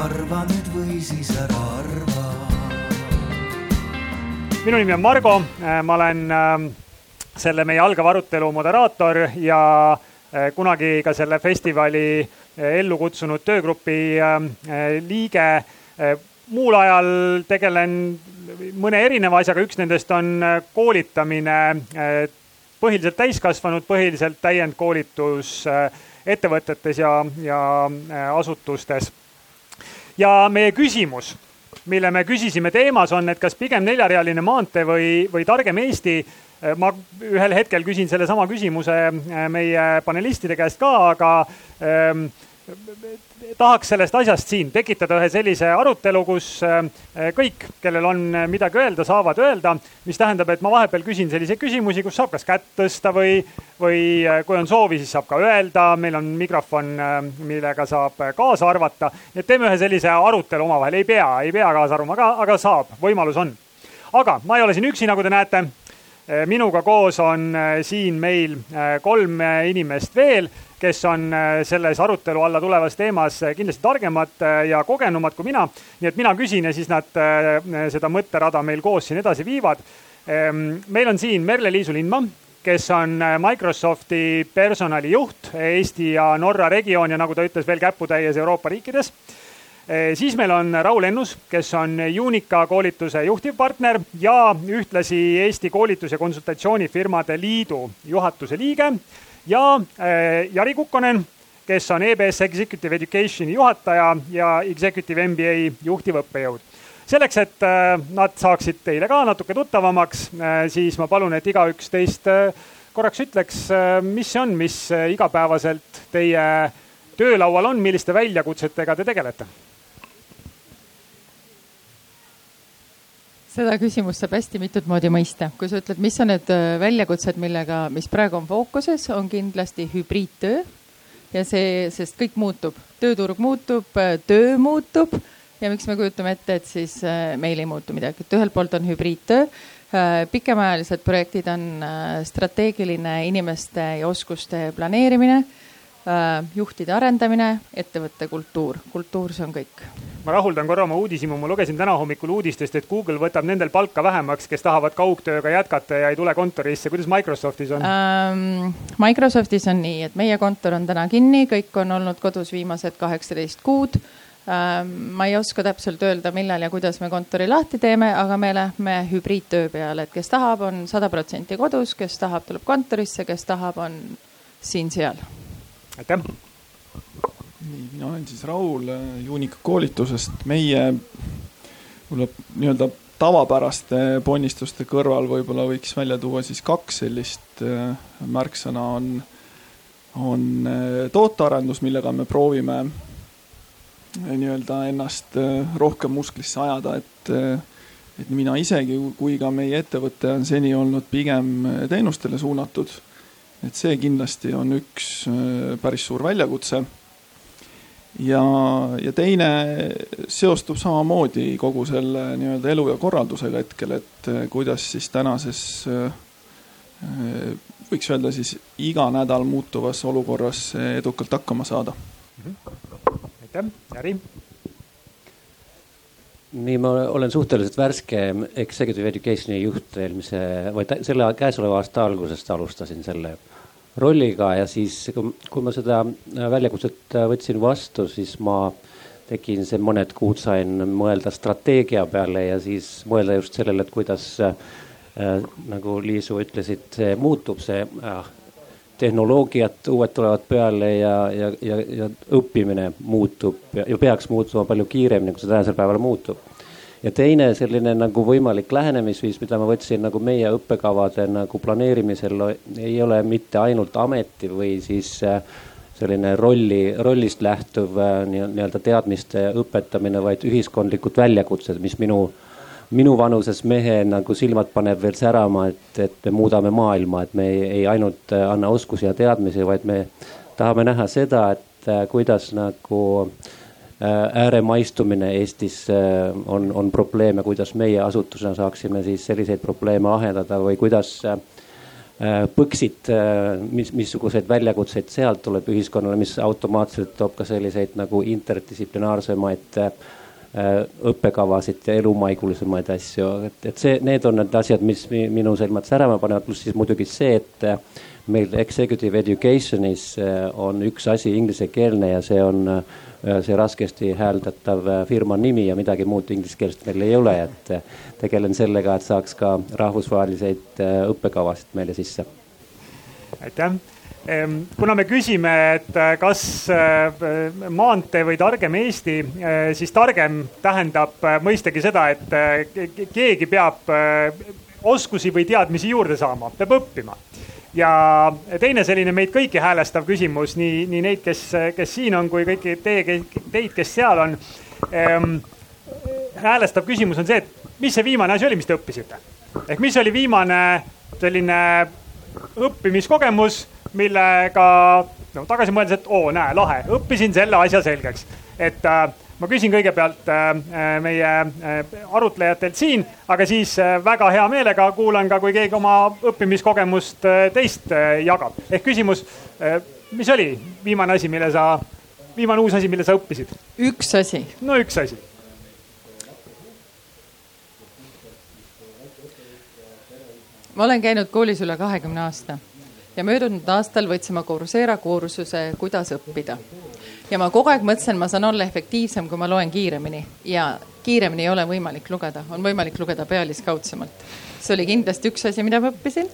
arva nüüd või siis ära arva. minu nimi on Margo, ma olen ähm, selle meie algava arutelu moderaator ja äh, kunagi ka selle festivali äh, ellu kutsunud töögrupi ähm, äh, liige. muul ajal tegelen mõne erineva asjaga, üks nendest on koolitamine, põhiliselt täiskasvanud, põhiliselt täiendkoolitus ettevõtetes ja, ja asutustes. Ja meie küsimus mille me küsisime teemas on, et kas pigem neljarealine maantee või, või targem Eesti? Ma ühel hetkel küsin sellesama küsimuse äh, meie panelistide käest ka, aga ähm, tahaks sellest asjast siin tekitada ühe sellise arutelu, kus äh, kõik, kellel on midagi öelda, saavad öelda, mis tähendab, et ma vahepeal küsin selliseid küsimusi, kus saab kas kätt tõsta või, või kui on soovi, siis saab ka öelda, meil on mikrofon, millega saab kaasa arvata. et teeme ühe sellise arutelu omavahel, ei pea, ei pea kaasa arvama, aga, aga saab, võimalus on. aga ma ei ole siin üksi, nagu te näete minuga koos on eh, siin meil eh, kolm inimest veel, kes on selles arutelu alla tulevas teemas kindlasti targemad ja kogenumad kui mina. nii et mina küsin ja siis nad seda mõtterada meil koos siin edasi viivad. meil on siin Merle-Liisu Lindmaa, kes on Microsofti personalijuht Eesti ja Norra regioon ja nagu ta ütles, veel käputäies Euroopa riikides Eh, siis meil on Raul Ennus, kes on Unica koolituse juhtivpartner ja ühtlasi Eesti Koolitus- ja Konsultatsioonifirmade Liidu juhatuse liige. Ja eh, Jari Kukkonen, kes on EBS Executive Educationi juhataja ja Executive MBA juhtiv õppejõud. Selleks, et eh, nad saaksid teile ka natuke tuttavamaks, siis ma palun, et igaüks teist korraks ütleks, mis see on, mis igapäevaselt teie töölaual on, milliste väljakutsetega te tegelete seda küsimust saab hästi mitut moodi mõista. kui sa ütled, mis on need äh, väljakutsed, millega, mis praegu on fookuses, on kindlasti hübriidtöö. Ja see, sest kõik muutub, tööturg muutub, äh, töö muutub. Ja miks me kujutame ette, et siis äh, meil ei muutu midagi, et ühelt poolt on hübriidtöö, pikemaajalised projektid on strateegiline inimeste ja oskuste planeerimine juhtide arendamine, ettevõtte kultuur, kultuur, see on kõik. ma rahuldan korra oma uudishimu, ma lugesin täna hommikul uudistest, et Google võtab nendel palka vähemaks, kes tahavad kaugtööga jätkata ja ei tule kontorisse, kuidas Microsoftis on ähm,? Microsoftis on nii, et meie kontor on täna kinni, kõik on olnud kodus viimased kaheksateist kuud ähm,. ma ei oska täpselt öelda, millal ja kuidas me kontori lahti teeme, aga me lähme hübriidtöö peale, et kes tahab, on sada protsenti kodus, kes tahab, tuleb kontorisse, kes tahab, on siin-seal aitäh! nii, mina olen siis Raul Juunika koolitusest. meie võib-olla nii-öelda tavapäraste ponnistuste kõrval võib-olla võiks välja tuua siis kaks sellist äh, märksõna on, on äh, tootearendus, millega me proovime äh, nii-öelda ennast rohkem musklisse ajada, et, et mina isegi kui ka meie ettevõte on seni olnud pigem teenustele suunatud et see kindlasti on üks äh, päris suur väljakutse. ja, ja teine seostub samamoodi kogu selle nii-öelda elu ja korraldusega hetkel, et äh, kuidas siis tänases äh, võiks öelda siis iga nädal muutuvas olukorras edukalt hakkama saada. aitäh, Jari nii, ma olen suhteliselt värske Executive Educationi juht eelmise või selle käesoleva aasta algusest alustasin selle rolliga ja siis, kui ma seda väljakutset võtsin vastu, siis ma tegin see mõned kuud, sain mõelda strateegia peale ja siis mõelda just sellele, et kuidas äh, nagu Liisu ütlesid, see muutub, see äh, tehnoloogiad, uued tulevad peale ja, ja, ja, ja õppimine muutub ja, ja peaks muutuma palju kiiremini, kui see tänasel päeval muutub. Ja teine selline nagu võimalik lähenemisviis, mida ma võtsin nagu meie õppekavade nagu planeerimisel, ei ole mitte ainult ameti või siis äh, selline rolli, rollist lähtuv äh, nii-öelda teadmiste õpetamine, vaid ühiskondlikud väljakutsed, mis minu, minu vanuses mehe nagu silmad paneb veel särama, et, et me muudame maailma, et me ei, ei ainult äh, anna oskusi ja teadmisi, vaid me tahame näha seda, et kuidas nagu äh, Äh, ääremaistumine Eestis äh, on, on probleem ja kuidas meie asutusena saaksime siis selliseid probleeme lahendada või kuidas äh, põksid, mis, missuguseid väljakutseid sealt tuleb ühiskonnale, mis automaatselt toob ka selliseid nagu interdistsiplinaarsemaid õppekavasid ja elumaigulisemaid asju, et, et see, need on need asjad, mis minu silmad särama panevad, pluss siis muidugi see, et meil executive education'is on üks asi inglisekeelne ja see on see raskesti hääldatav firma nimi ja midagi muud ingliskeelset meil ei ole, et tegelen sellega, et saaks ka rahvusvaheliseid õppekavasid meile sisse. aitäh kuna me küsime, et kas maantee või targem Eesti, siis targem tähendab mõistagi seda, et keegi peab oskusi või teadmisi juurde saama, peab õppima ja teine selline meid kõiki häälestav küsimus, nii, nii neid, kes, kes siin on, kui kõiki teie, teid, kes seal on ehm,. häälestav küsimus on see, et mis see viimane asi oli, mis te õppisite? ehk mis oli viimane selline õppimiskogemus, millega no tagasi mõeldes, et oo, näe, lahe, õppisin selle asja selgeks, et äh, ma küsin kõigepealt äh, äh, meie äh, arutlejatelt siin, aga siis väga hea meelega kuulan ka, kui keegi oma õppimiskogemust teist jagab. ehk küsimus, mis oli viimane asi, mille sa, viimane uus asi, mille sa õppisid? üks asi. no üks asi. ma olen käinud koolis üle kahekümne aasta ja möödunud aastal võtsin ma Coursera kursuse, kuidas õppida ja ma kogu aeg mõtlesin, ma saan olla efektiivsem, kui ma loen kiiremini. Ja kiiremini ei ole võimalik lugeda, on võimalik lugeda pealiskaudsemalt. see oli kindlasti üks asi, mida ma õppisin,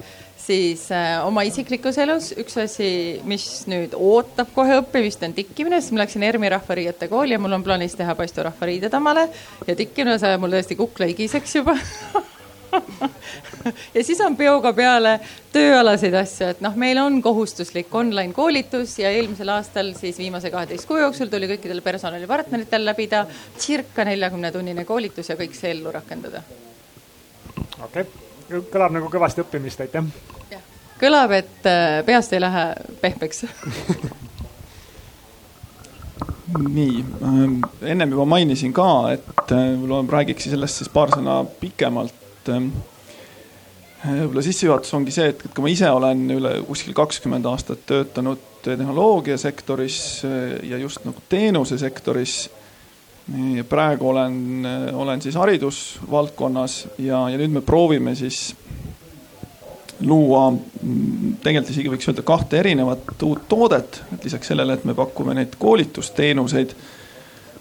siis äh, oma isiklikus elus üks asi, mis nüüd ootab kohe õppimist, on tikkimine, sest ma läksin ERMi rahvariiete kooli ja mul on plaanis teha Paistu rahvariided omale. Ja tikkimine sajab mul tõesti kukla higiseks juba ja siis on peoga peale tööalaseid asju, et noh, meil on kohustuslik online koolitus ja eelmisel aastal siis viimase kaheteist kuu jooksul tuli kõikidel personalipartneritel läbida circa neljakümne tunnine koolitus ja kõik see ellu rakendada. okei okay., kõlab nagu kõvasti õppimist, aitäh. kõlab, et äh, peast ei lähe pehmeks nii, ähm, ennem juba mainisin ka, et äh, võib-olla räägiks sellest siis paar sõna pikemalt et ähm, võib-olla sissejuhatus ongi see, et, kui ma ise olen üle kuskil kakskümmend aastat töötanud tehnoloogiasektoris äh, ja just nagu teenusesektoris. praegu olen, äh, olen siis haridusvaldkonnas ja, ja nüüd me proovime siis luua mm, tegelikult isegi võiks öelda kahte erinevat uut toodet, et lisaks sellele, et me pakume neid koolitusteenuseid.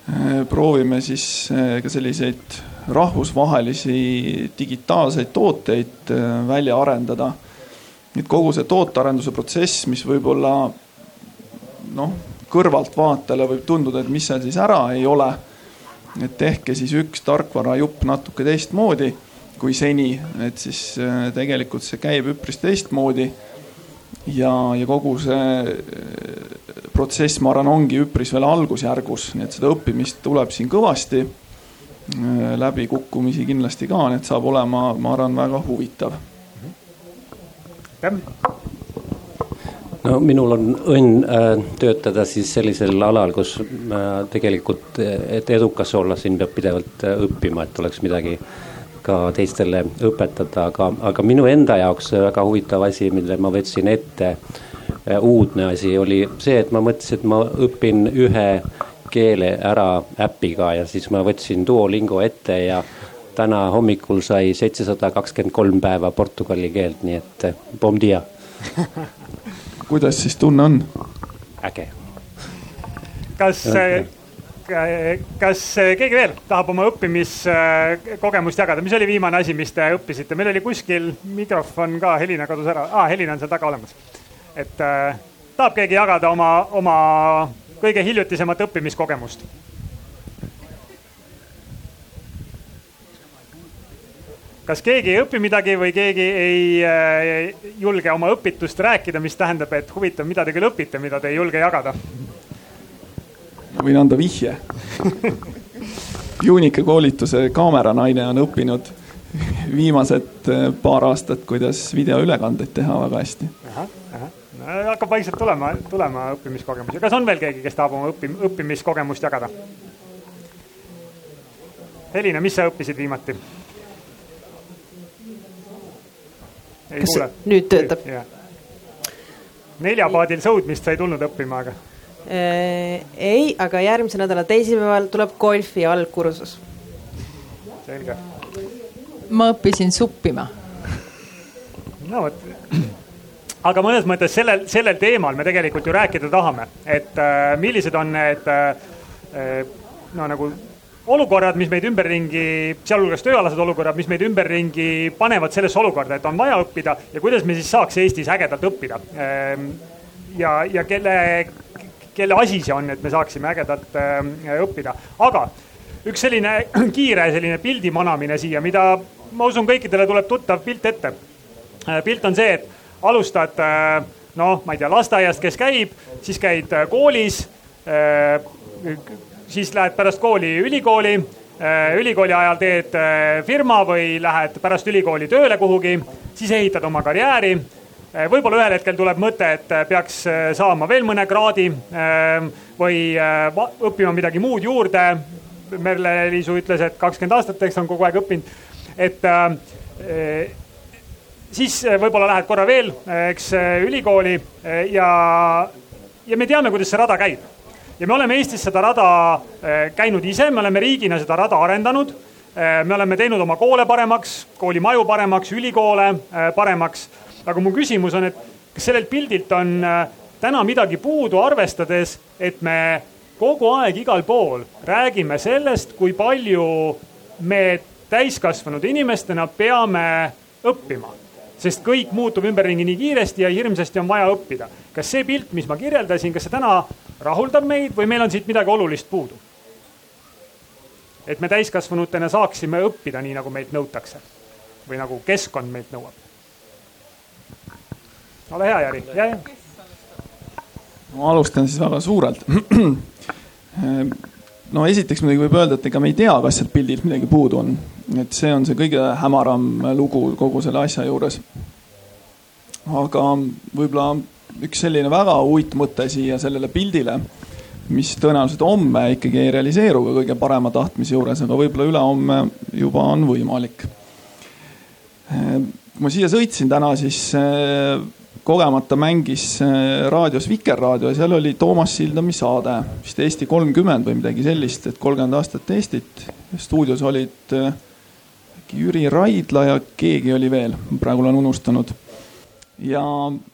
Äh, proovime siis ka selliseid rahvusvahelisi digitaalseid tooteid äh, välja arendada. et kogu see tootearenduse protsess, mis võib-olla noh, kõrvaltvaatajale võib tunduda, et mis seal siis ära ei ole. et tehke siis üks tarkvarajupp natuke teistmoodi kui seni, et siis äh, tegelikult see käib üpris teistmoodi. ja, ja kogu see äh, protsess, ma arvan, ongi üpris veel algusjärgus, nii et seda õppimist tuleb siin kõvasti läbikukkumisi kindlasti ka, nii et saab olema, ma arvan, väga huvitav. no minul on õnn äh, töötada siis sellisel alal, kus äh, tegelikult, et edukas olla, siin peab pidevalt õppima, et oleks midagi ka teistele õpetada, aga, aga minu enda jaoks väga huvitav asi, mille ma võtsin ette, uudne asi oli see, et ma mõtlesin, et ma õpin ühe keele ära äpiga ja siis ma võtsin Duolingo ette ja täna hommikul sai seitsesada kakskümmend kolm päeva portugali keelt, nii et eh, bom dia kuidas siis tunne on? äge. kas kas keegi veel tahab oma õppimiskogemust jagada, mis oli viimane asi, mis te õppisite, meil oli kuskil mikrofon ka, Helina kadus ära ah,, Helina on seal taga olemas. et tahab keegi jagada oma, oma kõige hiljutisemat õppimiskogemust? kas keegi ei õpi midagi või keegi ei äh, julge oma õpitust rääkida, mis tähendab, et huvitav, mida te küll õpite, mida te ei julge jagada? võin anda vihje Juunike koolituse kaameranaine on õppinud viimased äh, paar aastat, kuidas videoülekandeid teha väga hästi hakkab vaikselt tulema, tulema õppimiskogemusi. kas on veel keegi, kes tahab oma õppi-, õppimiskogemust jagada? Helina, mis sa õppisid viimati? kas kuule. nüüd töötab? neljapaadil sõudmist sa ei tulnud õppima, aga ei, aga järgmise nädala teisipäeval tuleb golfi algkursus. selge. ma õppisin suppima. no vot. Aga mõnes mõttes sellel, sellel teemal me tegelikult ju rääkida tahame, et äh, millised on need äh, no nagu olukorrad, mis meid ümberringi, sealhulgas tööalased olukorrad, mis meid ümberringi panevad sellesse olukorda, et on vaja õppida ja kuidas me siis saaks Eestis ägedalt õppida. ja, ja kelle, kelle asi see on, et me saaksime ägedalt äh, õppida, aga üks selline kiire selline pildi manamine siia, mida ma usun, kõikidele tuleb tuttav pilt ette. pilt on see, et alustad äh, noh, ma ei tea, lasteaiast, kes käib, siis käid äh, koolis. siis lähed pärast kooli ülikooli, ülikooli ajal teed äh, firma või lähed pärast ülikooli tööle kuhugi, siis ehitad oma karjääri võib-olla ühel hetkel tuleb mõte, et peaks äh, saama veel mõne kraadi äh, või äh, õppima midagi muud juurde. Merle-Liisu ütles, et kakskümmend aastat, eks on kogu aeg õppinud, et äh, siis võib-olla lähed korra veel, eks ülikooli äh, ja, ja me teame, kuidas see rada käib. ja me oleme Eestis seda rada käinud ise, me oleme riigina seda rada arendanud. me oleme teinud oma koole paremaks, koolimaju paremaks, ülikoole paremaks. aga mu küsimus on, et kas sellelt pildilt on täna midagi puudu, arvestades, et me kogu aeg igal pool räägime sellest, kui palju me täiskasvanud inimestena peame õppima, sest kõik muutub ümberringi nii kiiresti ja hirmsasti on vaja õppida. kas see pilt, mis ma kirjeldasin, kas see täna rahuldab meid või meil on siit midagi olulist puudu? et me täiskasvanutena saaksime õppida nii, nagu meilt nõutakse või nagu keskkond meilt nõuab. ole hea, Jari, ja, ja ma alustan siis väga suurelt. no esiteks muidugi võib öelda, et ega me ei tea, kas sealt pildilt midagi puudu on. Et see on see kõige hämaram lugu kogu selle asja juures. aga võib-olla üks selline väga uitmõte siia sellele pildile, mis tõenäoliselt homme ikkagi ei realiseeru ka kõige parema tahtmise juures, aga võib-olla ülehomme juba on võimalik. kui ma siia sõitsin täna, siis eh, kogemata mängis äh, raadios Vikerraadio ja seal oli Toomas Sildami saade, vist Eesti kolmkümmend või midagi sellist, et kolmkümmend aastat Eestit. stuudios olid äh, äkki Jüri Raidla ja keegi oli veel, praegu olen unustanud. ja,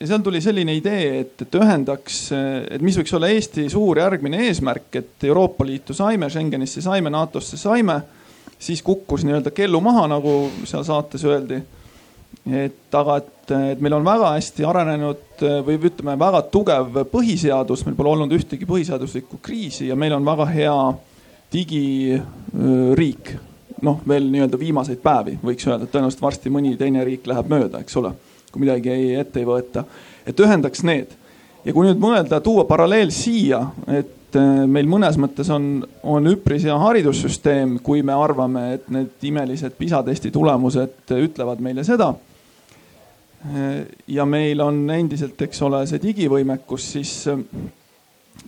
ja seal tuli selline idee, et, et ühendaks, et mis võiks olla Eesti suur järgmine eesmärk, et Euroopa Liitu saime, Schengenisse saime, NATO-sse saime, siis kukkus nii-öelda kellu maha, nagu seal saates öeldi et aga, et, et meil on väga hästi arenenud või ütleme, väga tugev põhiseadus, meil pole olnud ühtegi põhiseaduslikku kriisi ja meil on väga hea digiriik. noh, veel nii-öelda viimaseid päevi võiks öelda, et tõenäoliselt varsti mõni teine riik läheb mööda, eks ole, kui midagi ei, ette ei võeta. et ühendaks need ja kui nüüd mõelda, tuua paralleel siia, et äh, meil mõnes mõttes on, on üpris hea haridussüsteem, kui me arvame, et need imelised PISA testi tulemused ütlevad meile seda. ja meil on endiselt, eks ole, see digivõimekus, siis äh,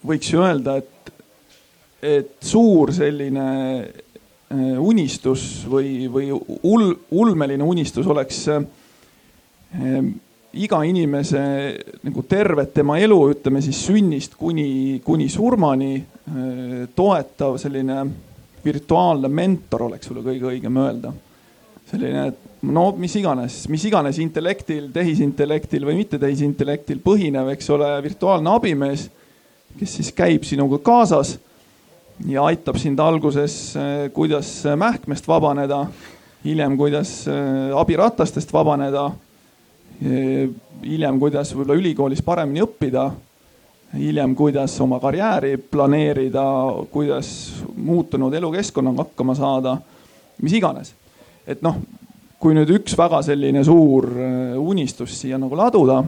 võiks ju öelda, et, et suur selline äh, unistus või, või ul-, ulmeline unistus oleks äh, iga inimese nagu tervet tema elu, ütleme siis sünnist kuni, kuni surmani äh, toetav selline virtuaalne mentor oleks võib-olla kõige õigem öelda. selline, no mis iganes, mis iganes intellektil, tehisintellektil või mitte tehisintellektil põhinev, eks ole, virtuaalne abimees, kes siis käib sinuga kaasas ja aitab sind alguses, kuidas mähkmest vabaneda, hiljem, kuidas äh, abiratastest vabaneda hiljem, kuidas võib-olla ülikoolis paremini õppida, hiljem, kuidas oma karjääri planeerida, kuidas muutunud elukeskkonnaga hakkama saada, mis iganes. et noh, kui nüüd üks väga selline suur unistus siia nagu laduda,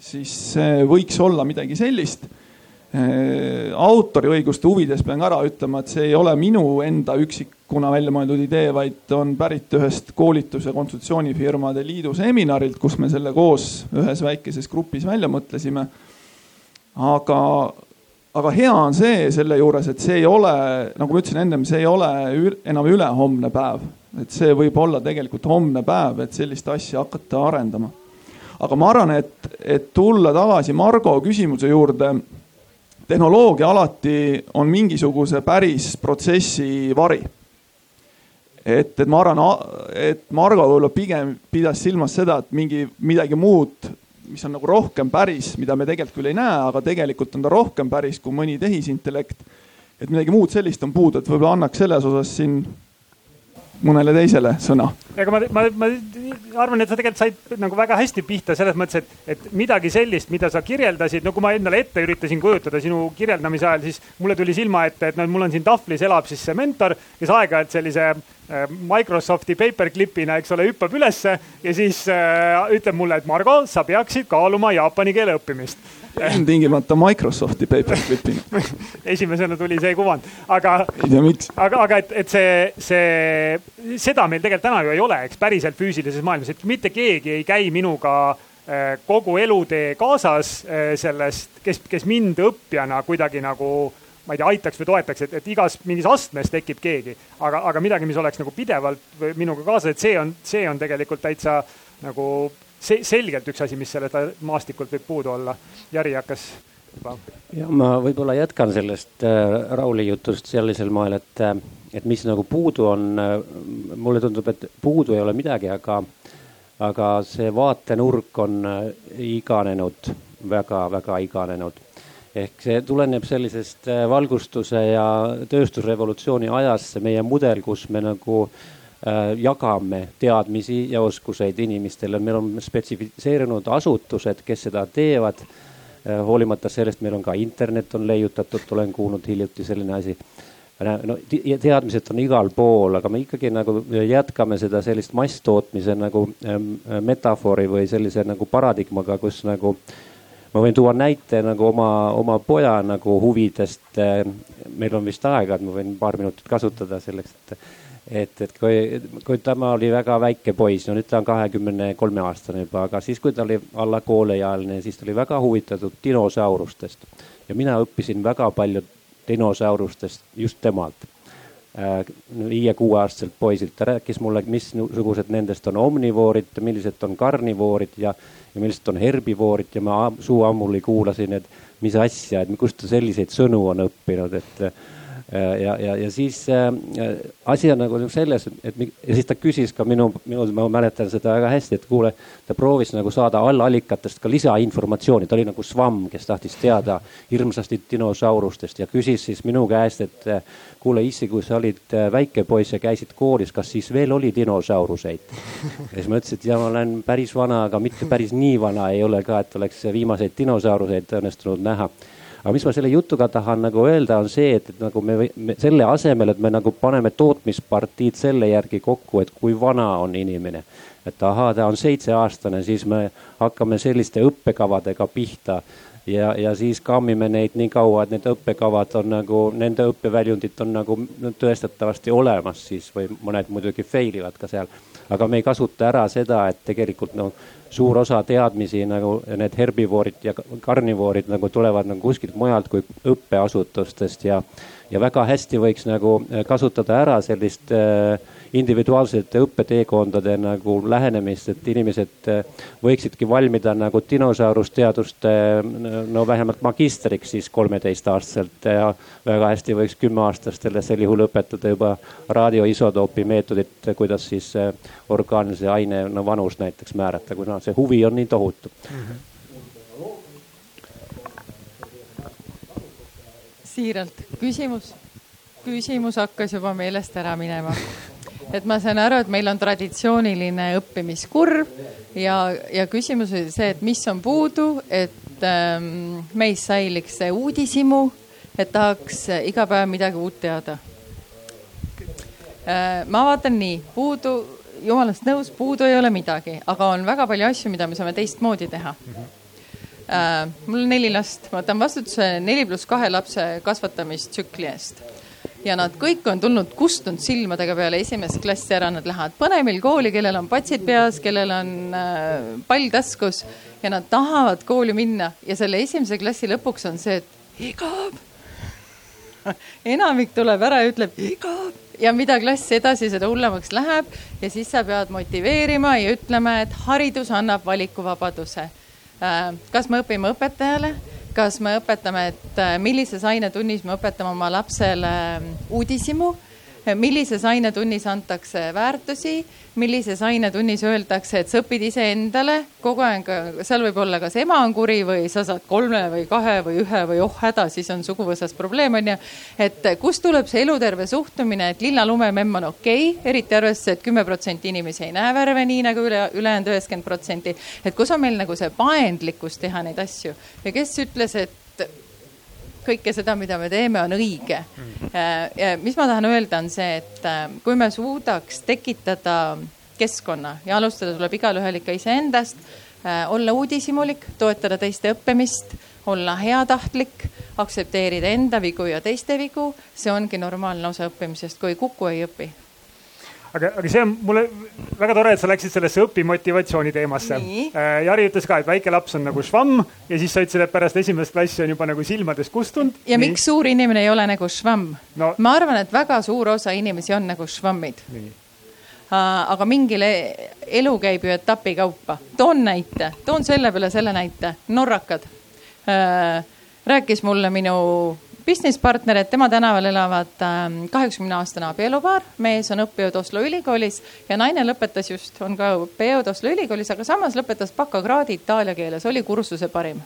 siis see võiks olla midagi sellist. Autoriõiguste huvides pean ära ütlema, et see ei ole minu enda üksikuna välja mõeldud idee, vaid on pärit ühest koolitus- ja konsultatsioonifirmade liidu seminarilt, kus me selle koos ühes väikeses grupis välja mõtlesime. aga aga hea on see selle juures, et see ei ole, nagu ma ütlesin ennem, see ei ole enam ülehomne päev. et see võib olla tegelikult homne päev, et sellist asja hakata arendama. aga ma arvan, et, et tulla tagasi Margo küsimuse juurde. Tehnoloogia alati on mingisuguse päris protsessi vari et, et ma arvan, et Margo võib-olla pigem pidas silmas seda, et mingi midagi muud, mis on nagu rohkem päris, mida me tegelikult küll ei näe, aga tegelikult on ta rohkem päris kui mõni tehisintellekt. et midagi muud sellist on puudu, et võib-olla annaks selles osas siin mõnele teisele sõna. ega ma, ma, ma arvan, et sa tegelikult said nagu väga hästi pihta selles mõttes, et, et midagi sellist, mida sa kirjeldasid, no kui ma endale ette üritasin kujutada sinu kirjeldamise ajal, siis mulle tuli silma ette, et noh, mul on siin tahvlis elab siis see mentor, kes aeg-ajalt sellise äh, Microsofti paperclip'ina, eks ole, hüppab ülesse ja siis äh, ütleb mulle, et Margo, sa peaksid kaaluma jaapani keele õppimist ilmtingimata Microsofti paperclip'ina esimesena tuli see kuvand, aga. ei tea, miks. aga, aga et, et see, see, seda meil tegelikult täna ju ei ole, eks päriselt füüsilises maailmas, et mitte keegi ei käi minuga äh, kogu elutee kaasas äh, sellest, kes, kes mind õppijana kuidagi nagu ma ei tea, aitaks või toetaks, et, et igas mingis astmes tekib keegi, aga, aga midagi, mis oleks nagu pidevalt minuga kaasas, et see on, see on tegelikult täitsa nagu see selgelt üks asi, mis sellelt maastikult võib puudu olla. Jari hakkas juba. ja ma võib-olla jätkan sellest äh, Rauli jutust sellisel moel, et, äh, et mis nagu puudu on äh,. mulle tundub, et puudu ei ole midagi, aga, aga see vaatenurk on iganenud väga,, väga-väga iganenud ehk see tuleneb sellisest valgustuse ja tööstusrevolutsiooni ajast, see meie mudel, kus me nagu Äh, jagame teadmisi ja oskuseid inimestele, meil on spetsifitseerunud asutused, kes seda teevad. Äh, hoolimata sellest, meil on ka internet on leiutatud, olen kuulnud hiljuti selline asi. no teadmised on igal pool, aga me ikkagi nagu jätkame seda sellist masstootmise nagu ähm, metafoori või sellise nagu paradigmaga, kus nagu ma võin tuua näite nagu oma, oma poja nagu huvidest. Äh, meil on vist aega, et ma võin paar minutit kasutada selleks, et et, et kui, kui tema oli väga väike poiss, no nüüd ta on kahekümne kolme aastane juba, aga siis, kui ta oli alla kooleealine, siis ta oli väga huvitatud dinosaurustest. ja mina õppisin väga palju dinosaurustest just temalt. Äh, viie-kuueaastaselt poisilt, ta rääkis mulle, missugused nendest on omnivoorid, millised on karnivoorid ja, ja millised on herbivoorid. Ja ma suu ammuli kuulasin, et mis asja, et kust ta selliseid sõnu on õppinud, et ja, ja, ja siis äh, asi on nagu selles, et, et ja siis ta küsis ka minu, minu, ma mäletan seda väga hästi, et kuule, ta proovis nagu saada allallikatest ka lisainformatsiooni, ta oli nagu svamm, kes tahtis teada hirmsasti dinosaurustest ja küsis siis minu käest, et äh, kuule issi, kui sa olid äh, väike poiss ja käisid koolis, kas siis veel oli dinosauruseid? ja siis ma ütlesin, et ja ma olen päris vana, aga mitte päris nii vana ei ole ka, et oleks viimaseid dinosauruseid õnnestunud näha aga mis ma selle jutuga tahan nagu öelda, on see, et, et nagu me, me selle asemel, et me nagu paneme tootmispartiid selle järgi kokku, et kui vana on inimene. et ahaa, ta on seitseaastane, siis me hakkame selliste õppekavadega pihta ja, ja siis kammime neid nii kaua, et need õppekavad on nagu, nende õppeväljundid on nagu tõestatavasti olemas siis või mõned muidugi fail ivad ka seal. aga me ei kasuta ära seda, et tegelikult no suur osa teadmisi nagu need herbivoorid ja karnivoorid nagu tulevad nagu kuskilt mujalt kui õppeasutustest ja, ja väga hästi võiks nagu kasutada ära sellist äh, individuaalsete õppeteekondade nagu lähenemist, et inimesed äh, võiksidki valmida nagu dinosaurusteaduste no vähemalt magistriks siis kolmeteistaastaselt ja väga hästi võiks kümneaastastele sel juhul õpetada juba raadioisotoopi meetodit, kuidas siis äh, orgaanilise aine no vanust näiteks määrata, kuna see huvi on nii tohutu mm. -hmm siiralt, küsimus, küsimus hakkas juba meelest ära minema et ma saan aru, et meil on traditsiooniline õppimiskurv ja, ja küsimus oli see, et mis on puudu, et ähm, meis säiliks see uudishimu, et tahaks iga päev midagi uut teada äh,. ma vaatan nii, puudu, jumalast nõus, puudu ei ole midagi, aga on väga palju asju, mida me saame teistmoodi teha äh,. mul on neli last, ma võtan vastutuse neli pluss kahe lapse kasvatamistsükli eest ja nad kõik on tulnud kustunud silmadega peale esimest klassi ära, nad lähevad põnevil kooli, kellel on patsid peas, kellel on äh, pall taskus. Ja nad tahavad kooli minna. Ja selle esimese klassi lõpuks on see, et igav. enamik tuleb ära ja ütleb igav ja mida klass edasi, seda hullemaks läheb ja siis sa pead motiveerima ja ütlema, et haridus annab valikuvabaduse. kas me õpime õpetajale, kas me õpetame, et äh, millises ainetunnis me õpetame oma lapsele mm, uudishimu millises ainetunnis antakse väärtusi, millises ainetunnis öeldakse, et sa õpid iseendale, kogu aeg, seal võib olla kas ema on kuri või sa saad kolme või kahe või ühe või oh häda, siis on suguvõsas probleem onju. et kust tuleb see eluterve suhtumine, et lilla lumememm on okei okay,, eriti arvestades, et kümme protsenti inimesi ei näe värve nii nagu üle, ülejäänud üheksakümmend protsenti. et kus on meil nagu see paindlikkus teha neid asju ja kes ütles, et kõike seda, mida me teeme, on õige. mis ma tahan öelda, on see, et äh, kui me suudaks tekitada keskkonna ja alustada tuleb igalühel ikka iseendast, olla uudishimulik, toetada teiste õppimist, olla heatahtlik, aktsepteerida enda vigu ja teiste vigu, see ongi normaalne osa õppimisest, kui ei kuku, ei õpi. aga, aga see on mulle väga tore, et sa läksid sellesse õpimotivatsiooni teemasse Nii.. Jari ütles ka, et väike laps on nagu švamm ja siis sa ütlesid, et pärast esimest klassi on juba nagu silmadest kustunud. ja Nii. miks suur inimene ei ole nagu švamm No- ma arvan, et väga suur osa inimesi on nagu švammid. aga mingil elu käib ju etapi kaupa. toon näite, toon selle peale selle näite, norrakad. rääkis mulle minu business partner, et tema tänaval elavad kaheksakümne aastane abielupaar, mees on õppejõud Oslo ülikoolis ja naine lõpetas just, on ka õppejõud Oslo ülikoolis, aga samas lõpetas bakakraadi itaalia keeles, oli kursuse parim.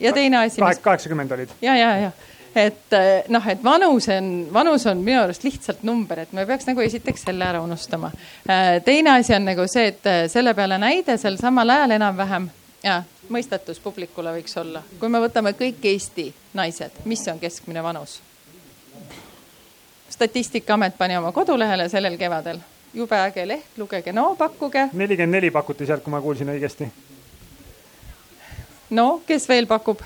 ja teine asi, kaheksakümmend olid. ja, ja, ja et eh, noh, et vanus on, vanus on minu arust lihtsalt number, et me peaks nagu esiteks selle ära unustama. teine asi on nagu see, et selle peale näide seal samal ajal enam-vähem ja mõistatus publikule võiks olla, kui me võtame kõik Eesti naised, mis on keskmine vanus? statistikaamet pani oma kodulehele sellel kevadel, jube äge leht, lugege no, pakkuge. nelikümmend neli pakuti sealt, kui ma kuulsin õigesti. no kes veel pakub?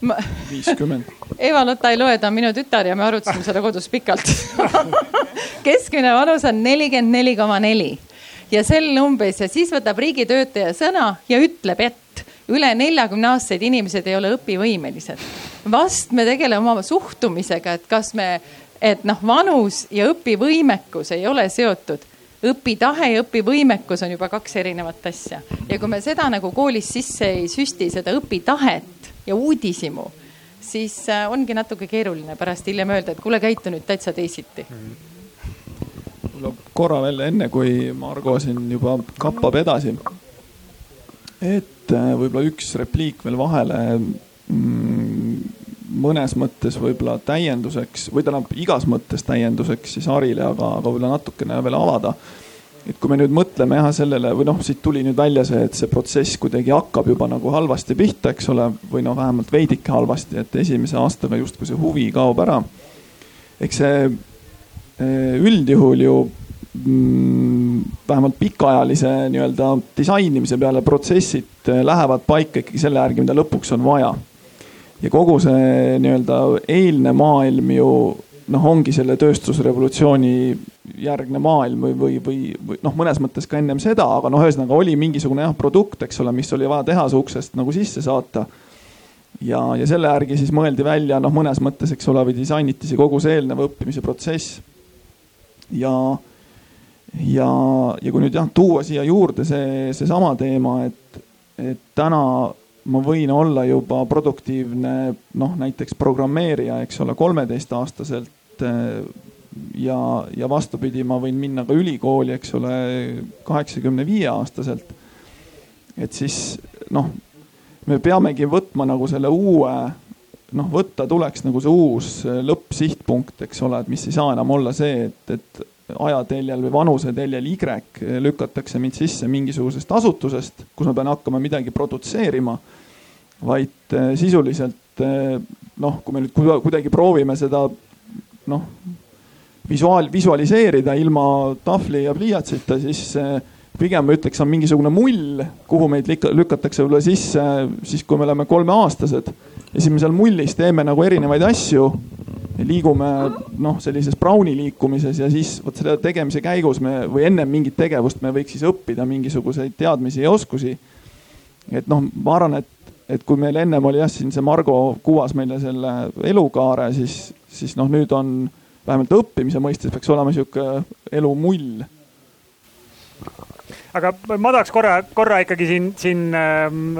ma viiskümmend. Eva-Lotta ei loe, ta on minu tütar ja me arutasime seda kodus pikalt. keskmine vanus on nelikümmend neli koma neli ja sel umbes ja siis võtab riigitöötaja sõna ja ütleb, et üle neljakümne aastased inimesed ei ole õpivõimelised. vast me tegeleme oma suhtumisega, et kas me, et noh, vanus ja õpivõimekus ei ole seotud õpitahe ja õpivõimekus on juba kaks erinevat asja ja kui me seda nagu koolis sisse ei süsti, seda õpitahet ja uudishimu, siis äh, ongi natuke keeruline pärast hiljem öelda, et kuule, käitu nüüd täitsa teisiti. Võib-olla korra veel enne, kui Margo siin juba kappab edasi. et äh, võib-olla üks repliik veel vahele mm, mõnes mõttes võib-olla täienduseks või tähendab igas mõttes täienduseks siis Harile, aga, aga võib-olla natukene veel avada. et kui me nüüd mõtleme jah sellele või noh, siit tuli nüüd välja see, et see protsess kuidagi hakkab juba nagu halvasti pihta, eks ole, või noh, vähemalt veidike halvasti, et esimese aastaga justkui see huvi kaob ära. eks see üldjuhul ju mm, vähemalt pikaajalise nii-öelda disainimise peale protsessid eh, lähevad paika ikkagi selle järgi, mida lõpuks on vaja ja kogu see nii-öelda eilne maailm ju noh, ongi selle tööstusrevolutsiooni järgne maailm või, või, või, või noh, mõnes mõttes ka ennem seda, aga noh, ühesõnaga oli mingisugune jah produkt, eks ole, mis oli vaja tehase uksest nagu sisse saata. ja, ja selle järgi siis mõeldi välja noh, mõnes mõttes, eks ole, või disainiti see kogu see eelnev õppimise protsess. ja, ja, ja kui nüüd jah, tuua siia juurde see, seesama teema, et, et täna ma võin olla juba produktiivne noh, näiteks programmeerija, eks ole, kolmeteistaastaselt. ja, ja vastupidi, ma võin minna ka ülikooli, eks ole, kaheksakümne viie aastaselt. et siis noh, me peamegi võtma nagu selle uue noh, võtta tuleks nagu see uus lõppsihtpunkt, eks ole, et mis ei saa enam olla see, et, et ajateljel või vanuseteljel Y lükatakse mind sisse mingisugusest asutusest, kus ma pean hakkama midagi produtseerima. vaid eh, sisuliselt noh, kui me nüüd kuidagi proovime seda noh, visuaal, visualiseerida ilma tahvli ja pliiatsita, siis pigem ma ütleks, on mingisugune mull, kuhu meid lükatakse võib-olla sisse siis, kui me oleme kolmeaastased ja siis me seal mullis teeme nagu erinevaid asju liigume noh, sellises Browni liikumises ja siis vot selle tegemise käigus me või ennem mingit tegevust me võiks siis õppida mingisuguseid teadmisi ja oskusi. et noh, ma arvan, et, et kui meil ennem oli jah, siin see Margo kuvas meile selle elukaare, siis, siis noh, nüüd on vähemalt õppimise mõistes peaks olema sihuke elumull aga ma tahaks korra, korra ikkagi siin, siin ähm,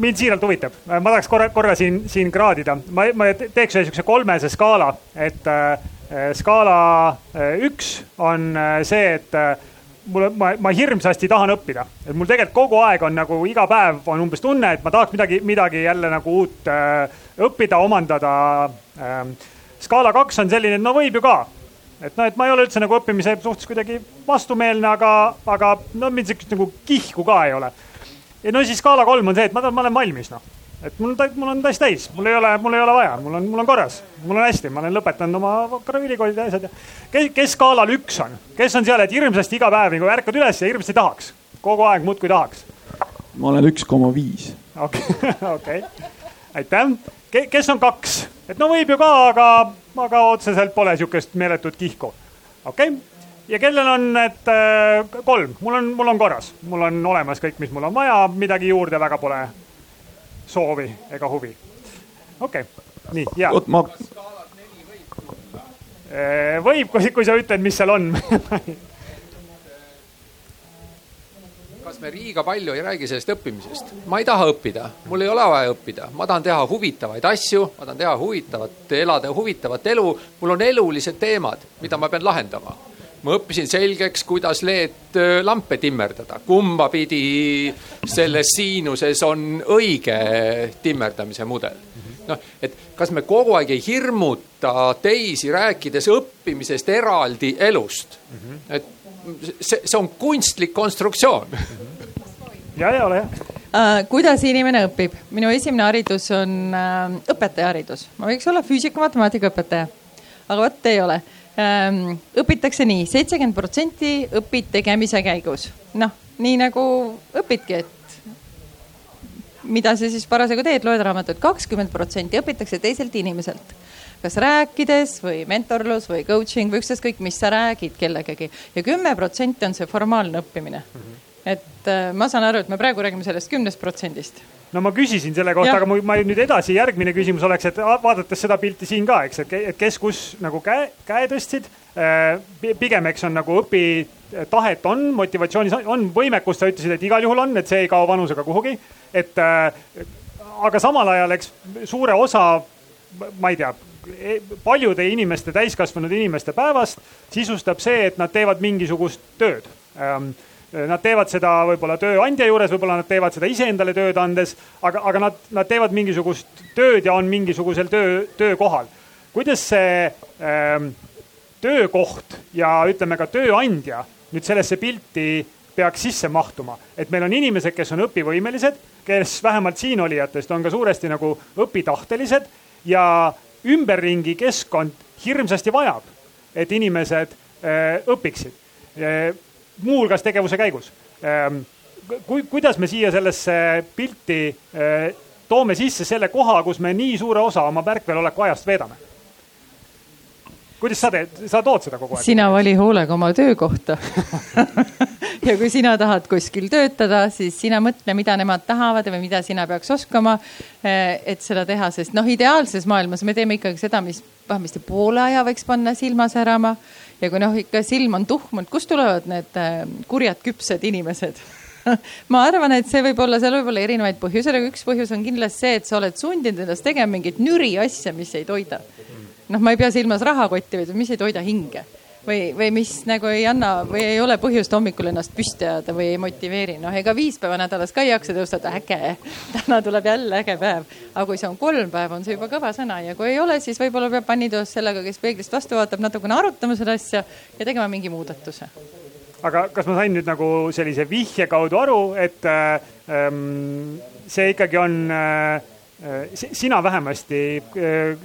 mind siiralt huvitab, ma tahaks korra, korra siin, siin kraadida, ma, ma teeks ühe sihukese kolmese skaala, et äh, skaala äh, üks on äh, see, et äh, mulle, ma, ma hirmsasti tahan õppida, et mul tegelikult kogu aeg on nagu iga päev on umbes tunne, et ma tahaks midagi, midagi jälle nagu uut äh, õppida, omandada äh,. skaala kaks on selline, et no võib ju ka et noh, et ma ei ole üldse nagu õppimise suhtes kuidagi vastumeelne, aga, aga no mind sihukest nagu kihku ka ei ole. Ja no siis skaala kolm on see, et ma, ma olen valmis noh, et mul, mul on tass täis, mul ei ole, mul ei ole vaja, mul on, mul on korras, mul on hästi, ma olen lõpetanud oma ülikoolid ja asjad ja. kes, kes skaalal üks on, kes on seal, et hirmsasti iga päev nagu ärkad üles ja hirmsasti tahaks, kogu aeg muudkui tahaks? ma olen üks koma viis. okei, okei, aitäh. kes on kaks, et no võib ju ka, aga aga otseselt pole sihukest meeletut kihku. okei okay., ja kellel on, et äh, kolm, mul on, mul on korras, mul on olemas kõik, mis mul on vaja, midagi juurde väga pole soovi ega huvi. okei okay., nii, ja. oot, ma. Äh, võib, kui, kui sa ütled, mis seal on kas me liiga palju ei räägi sellest õppimisest? ma ei taha õppida, mul ei ole vaja õppida, ma tahan teha huvitavaid asju, ma tahan teha huvitavat, elada huvitavat elu, mul on elulised teemad, mida ma pean lahendama. Ma õppisin selgeks, kuidas LED-lampe timmerdada, kumba pidi selles siinuses on õige timmerdamise mudel noh, et kas me kogu aeg ei hirmuta teisi, rääkides õppimisest eraldi elust et see, see on kunstlik konstruktsioon. ja, ja ole hea uh,. kuidas inimene õpib? minu esimene haridus on uh, õpetajaharidus, ma võiks olla füüsika-matemaatika õpetaja, aga vot ei ole. Õpitakse nii, seitsekümmend protsenti õpid tegemise käigus, noh, nii nagu õpidki, et mida sa siis parasjagu teed, loed raamatut, kakskümmend protsenti õpitakse teiselt inimeselt. Kas rääkides või mentorlus või coaching või ükstaskõik, mis sa räägid kellegagi. Ja kümme protsenti on see formaalne õppimine. Mm. -hmm. et äh, ma saan aru, et me praegu räägime sellest kümnest protsendist no ma küsisin selle kohta, aga ma nüüd edasi, järgmine küsimus oleks, et vaadates seda pilti siin ka, eks, et kes kus nagu käe, käe tõstsid. Äh, pigem, eks on nagu õpitahet on, motivatsioonis on, võimekust sa ütlesid, et igal juhul on, et see ei kao vanusega kuhugi. et äh, aga samal ajal, eks suure osa, ma ei tea E, paljude inimeste, täiskasvanud inimeste päevast sisustab see, et nad teevad mingisugust tööd. Ähm, nad teevad seda võib-olla tööandja juures, võib-olla nad teevad seda iseendale tööd andes, aga, aga nad, nad teevad mingisugust tööd ja on mingisugusel töö, töökohal. kuidas see ähm, töökoht ja ütleme ka tööandja nüüd sellesse pilti peaks sisse mahtuma, et meil on inimesed, kes on õpivõimelised, kes vähemalt siinolijatest on ka suuresti nagu õpitahtelised ja ümberringi keskkond hirmsasti vajab, et inimesed äh, õpiksid, äh, muuhulgas tegevuse käigus. Ähm, kui, kuidas me siia sellesse pilti äh, toome sisse selle koha, kus me nii suure osa oma värkveloleku ajast veedame? kuidas sa teed, sa tood seda kogu aeg? sina vali hoolega oma töökohta ja kui sina tahad kuskil töötada, siis sina mõtle, mida nemad tahavad või mida sina peaks oskama, eh, et seda teha, sest noh, ideaalses maailmas me teeme ikkagi seda, mis vähemasti poole aja võiks panna silma särama. Ja kui noh, ikka silm on tuhmunud, kust tulevad need eh, kurjad küpsed inimesed? Ma arvan, et see võib olla, seal võib olla erinevaid põhjuseid, aga üks põhjus on kindlasti see, et sa oled sundinud ennast tegema mingit nüri asja, mis ei toida. Noh, ma ei pea silmas rahakotti, vaid mis ei toida hinge või, või mis nagu ei anna või ei ole põhjust hommikul ennast püsti ajada või ei motiveeri. noh, ega viis päeva nädalas ka ei jaksa tõusta, et äge, täna tuleb jälle äge päev. aga kui see on kolm päeva, on see juba kõva sõna ja kui ei ole, siis võib-olla peab vannitoas sellega, kes peeglist vastu vaatab, natukene arutama seda asja ja tegema mingi muudatuse. aga kas ma sain nüüd nagu sellise vihje kaudu aru, et äh, ähm, see ikkagi on äh, sina vähemasti äh,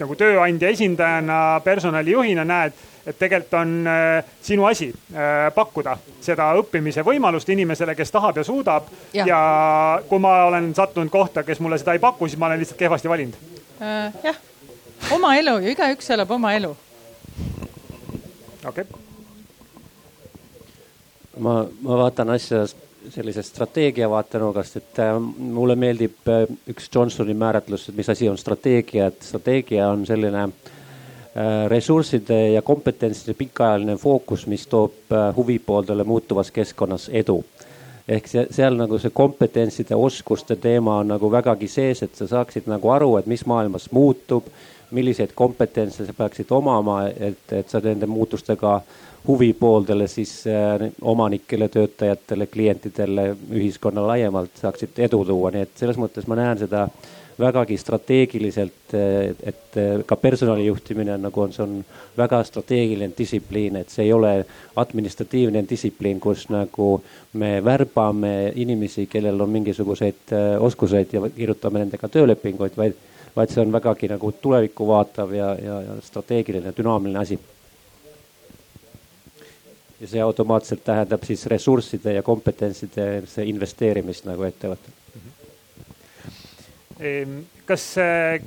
nagu tööandja esindajana, personalijuhina näed, et tegelikult on äh, sinu asi äh, pakkuda seda õppimise võimalust inimesele, kes tahab ja suudab. ja kui ma olen sattunud kohta, kes mulle seda ei paku, siis ma olen lihtsalt kehvasti valinud äh,. jah, oma elu ju, igaüks elab oma elu. okei okay. ma, ma vaatan asja sellisest strateegia vaatenurgast, et äh, mulle meeldib äh, üks Johnsoni määratlus, et mis asi on strateegia, et strateegia on selline ressursside ja kompetentside pikaajaline fookus, mis toob huvipooldele muutuvas keskkonnas edu. Ehk see, seal nagu see kompetentside, oskuste teema on nagu vägagi sees, et sa saaksid nagu aru, et mis maailmas muutub, milliseid kompetentse sa peaksid omama, et, et sa nende muutustega huvipooldele, siis äh, omanikele, töötajatele, klientidele, ühiskonna laiemalt saaksid edu tuua, nii et selles mõttes ma näen seda vägagi strateegiliselt, et ka personali juhtimine on nagu on, see on väga strateegiline distsipliin, et see ei ole administratiivne distsipliin, kus nagu me värbame inimesi, kellel on mingisuguseid äh, oskuseid ja kirjutame nendega töölepinguid, vaid, vaid see on vägagi nagu tulevikku vaatav ja, ja, ja strateegiline, dünaamiline asi ja see automaatselt tähendab siis ressursside ja kompetentside investeerimist nagu ettevõttel. Ehm, kas äh,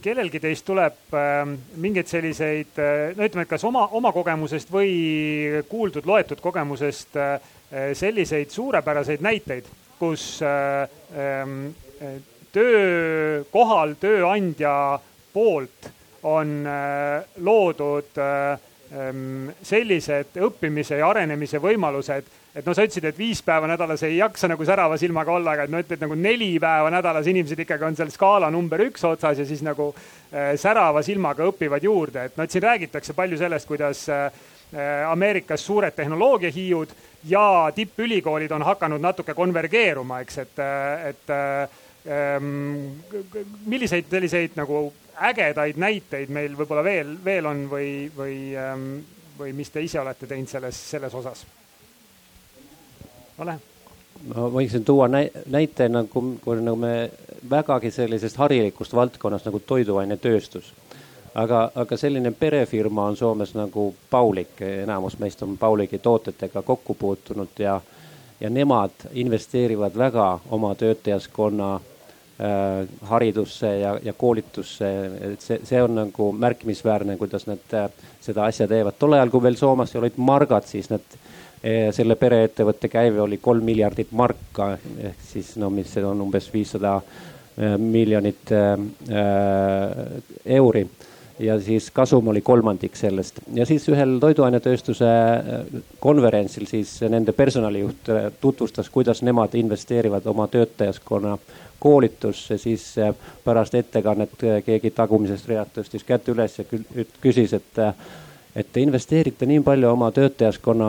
kellelgi teist tuleb ähm, mingeid selliseid, äh, no ütleme, et kas oma, oma kogemusest või kuuldud, loetud kogemusest äh, selliseid suurepäraseid näiteid, kus ähm, töökohal tööandja poolt on loodud Ehm, sellised õppimise ja arenemise võimalused, et noh, sa ütlesid, et viis päeva nädalas ei jaksa nagu särava silmaga olla, aga et no ütled nagu neli päeva nädalas inimesed ikkagi on seal skaala number üks otsas ja siis nagu äh, särava silmaga õpivad juurde, et noh, et siin räägitakse palju sellest, kuidas äh, Ameerikas suured tehnoloogiahiiud ja tippülikoolid on hakanud natuke konvergeeruma, eks, et, et ähm, milliseid selliseid nagu ägedaid näiteid meil võib-olla veel, veel on või, või, ähm, või mis te ise olete teinud selles, selles osas? Ole. ma võiksin tuua näite nagu, kui nagu me vägagi sellisest harilikust valdkonnast nagu toiduainetööstus. aga, aga selline perefirma on Soomes nagu Paulik, enamus meist on Pauliki tootetega kokku puutunud ja, ja nemad investeerivad väga oma töötajaskonna Äh, haridusse ja, ja koolitusse, et see, see on nagu märkimisväärne, kuidas nad äh, seda asja teevad. tol ajal, kui veel Soomes olid margad, siis nad, selle pereettevõtte käive oli kolm miljardit marka ehk siis no mis see on umbes viissada miljonit euri. Ja siis kasum oli kolmandik sellest. Ja siis ühel toiduainetööstuse konverentsil siis nende personalijuht tutvustas, kuidas nemad investeerivad oma töötajaskonna koolitusse, siis pärast ettekannet keegi tagumisest reast tõstis kätt üles ja küsis, et et te investeerite nii palju oma töötajaskonna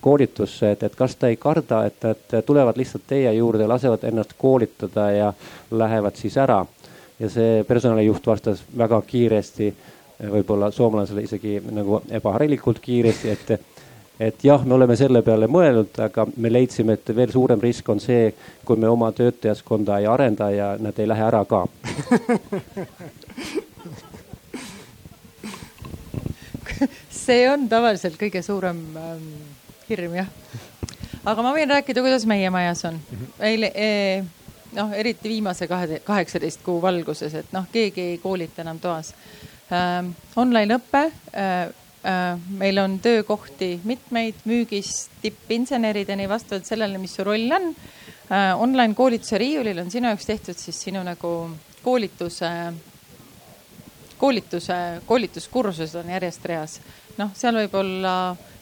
koolitusse, et, et kas te ei karda, et nad tulevad lihtsalt teie juurde, lasevad ennast koolitada ja lähevad siis ära. ja see personalijuht vastas väga kiiresti, võib-olla soomlasele isegi nagu ebaharilikult kiiresti, et et jah, me oleme selle peale mõelnud, aga me leidsime, et veel suurem risk on see, kui me oma töötajaskonda ei arenda ja nad ei lähe ära ka see on tavaliselt kõige suurem ähm, hirm jah. aga ma võin rääkida, kuidas meie majas on. eile eh, noh, eriti viimase kahe, kaheksateist kuu valguses, et noh, keegi ei koolita enam toas ähm,. Online õpe äh, Äh, meil on töökohti mitmeid, müügist tippinsenerideni vastavalt sellele, mis su roll on. Äh, online koolituse riiulil on sinu jaoks tehtud siis sinu nagu koolituse, koolituse, koolituskursused on järjest reas. Noh, seal võib olla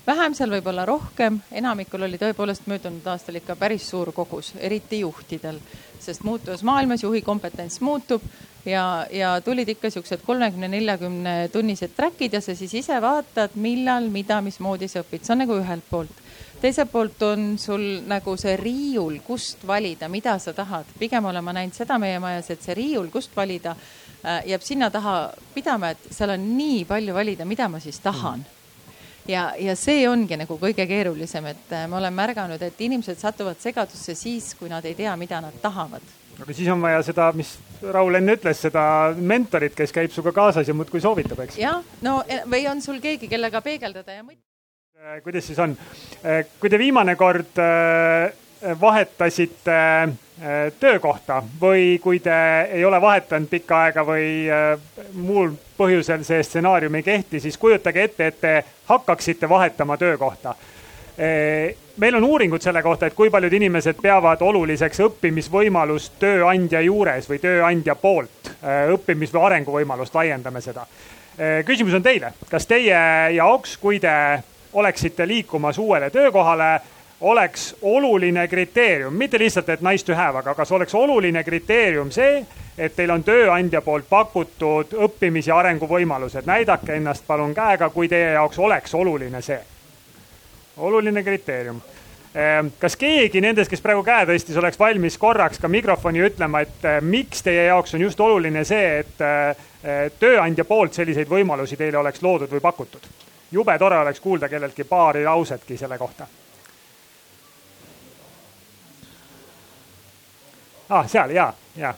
vähem, seal võib olla rohkem, enamikul oli tõepoolest möödunud aastal ikka päris suur kogus, eriti juhtidel, sest muutuvas maailmas juhi kompetents muutub ja, ja tulid ikka siuksed kolmekümne, neljakümne tunnised track'id ja sa siis ise vaatad, millal, mida, mismoodi sa õpid, see on nagu ühelt poolt. teiselt poolt on sul nagu see riiul, kust valida, mida sa tahad. pigem olen ma näinud seda meie majas, et see riiul, kust valida, jääb sinna taha pidama, et seal on nii palju valida, mida ma siis tahan ja, ja see ongi nagu kõige keerulisem, et äh, ma olen märganud, et inimesed satuvad segadusse siis, kui nad ei tea, mida nad tahavad aga siis on vaja seda, mis Raul enne ütles, seda mentorit, kes käib sinuga kaasas ja muudkui soovitab, eks? jah, no e, või on sul keegi, kellega peegeldada ja mõt-. Äh, kuidas siis on? Äh, kui te viimane kord äh, vahetasite töökohta või kui te ei ole vahetanud pikka aega või muul põhjusel see stsenaarium ei kehti, siis kujutage ette, et te hakkaksite vahetama töökohta. Meil on uuringud selle kohta, et kui paljud inimesed peavad oluliseks õppimisvõimalust tööandja juures või tööandja poolt, õppimis- või arenguvõimalust, laiendame seda. küsimus on teile, kas teie jaoks, kui te oleksite liikumas uuele töökohale, oleks oluline kriteerium, mitte lihtsalt, et nice to have, aga kas oleks oluline kriteerium see, et teil on tööandja poolt pakutud õppimis- ja arenguvõimalused, näidake ennast palun käega, kui teie jaoks oleks oluline see. oluline kriteerium. Ehm, kas keegi nendest, kes praegu käe tõstis, oleks valmis korraks ka mikrofoni ütlema, et eh, miks teie jaoks on just oluline see, et eh, tööandja poolt selliseid võimalusi teile oleks loodud või pakutud? jube tore oleks kuulda kelleltki paari lausetki selle kohta ah,. seal ja, ja